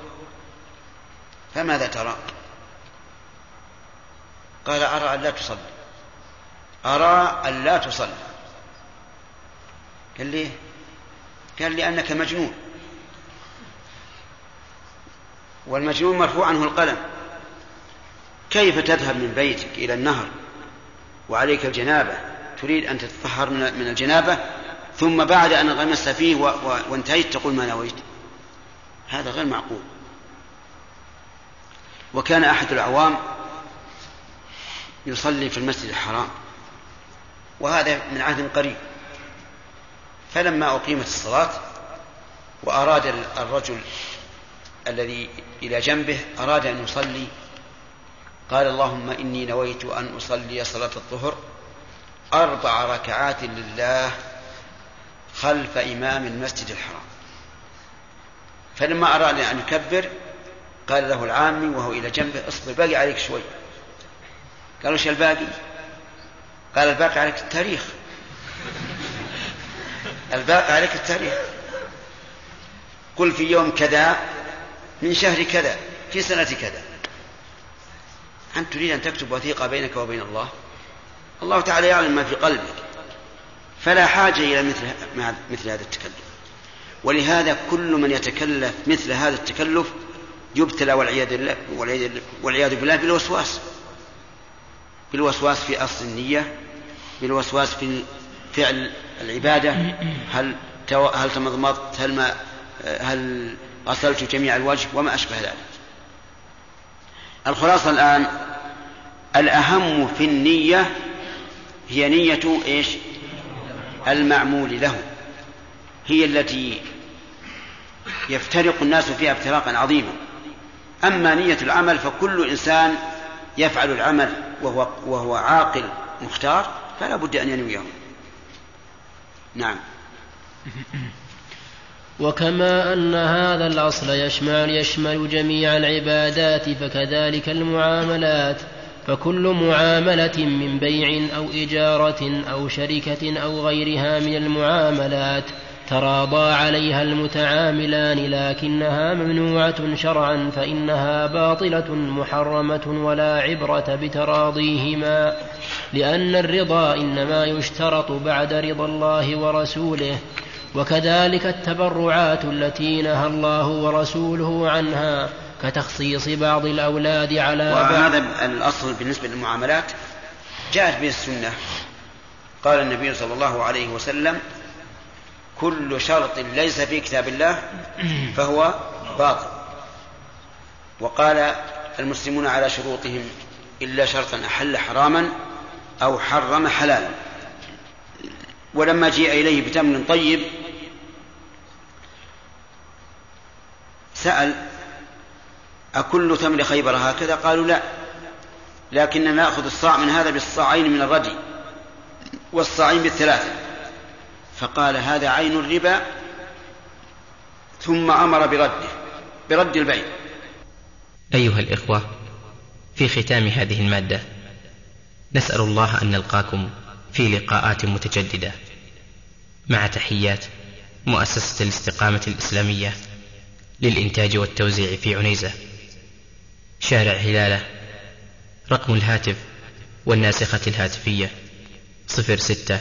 فماذا ترى؟ قال أرى أن لا تصلي أرى أن لا تصلي. قال لي قال لأنك مجنون. والمجنون مرفوع عنه القلم. كيف تذهب من بيتك إلى النهر وعليك الجنابة؟ تريد أن تتطهر من الجنابة؟ ثم بعد أن غمست فيه وانتهيت تقول ما نويت. هذا غير معقول. وكان أحد العوام يصلي في المسجد الحرام. وهذا من عهد قريب. فلما أقيمت الصلاة وأراد الرجل الذي إلى جنبه أراد أن يصلي قال اللهم إني نويت أن أصلي صلاة الظهر أربع ركعات لله خلف إمام المسجد الحرام. فلما أراد أن يكبر قال له العامي وهو إلى جنبه اصبر باقي عليك شوي. قال وش الباقي؟ قال الباقي عليك التاريخ الباقي عليك التاريخ. قل في يوم كذا من شهر كذا في سنة كذا. أنت تريد أن تكتب وثيقة بينك وبين الله؟ الله تعالى يعلم ما في قلبك. فلا حاجة إلى مثل مثل هذا التكلف. ولهذا كل من يتكلف مثل هذا التكلف يبتلى والعياذ بالله والعياذ بالله بالوسواس. بالوسواس في أصل النية بالوسواس في فعل العبادة هل هل تمضمضت هل ما هل غسلت جميع الوجه وما أشبه ذلك. الخلاصة الآن الأهم في النية هي نية إيش؟ المعمول له. هي التي يفترق الناس فيها افتراقا عظيما. أما نية العمل فكل إنسان يفعل العمل وهو, وهو عاقل مختار فلا بد أن ينويه. نعم. وكما أن هذا الأصل يشمل يشمل جميع العبادات فكذلك المعاملات فكل معاملة من بيع أو إجارة أو شركة أو غيرها من المعاملات. تراضى عليها المتعاملان لكنها ممنوعة شرعا فإنها باطلة محرمة ولا عبرة بتراضيهما لأن الرضا إنما يشترط بعد رضا الله ورسوله وكذلك التبرعات التي نهى الله ورسوله عنها كتخصيص بعض الأولاد على وهذا الأصل بالنسبة للمعاملات جاءت به السنة. قال النبي صلى الله عليه وسلم كل شرط ليس في كتاب الله فهو باطل. وقال المسلمون على شروطهم إلا شرطا أحل حراما أو حرم حلالا. ولما جيء إليه بتمر طيب سأل أكل تمر خيبر هكذا؟ قالوا لا لكننا نأخذ الصاع من هذا بالصاعين من الردي والصاعين بالثلاثة. فقال هذا عين الربا ثم أمر برده برد البيع. أيها الإخوة في ختام هذه المادة نسأل الله أن نلقاكم في لقاءات متجددة. مع تحيات مؤسسة الاستقامة الإسلامية للإنتاج والتوزيع في عنيزة. شارع هلالة رقم الهاتف والناسخة الهاتفية صفر ستة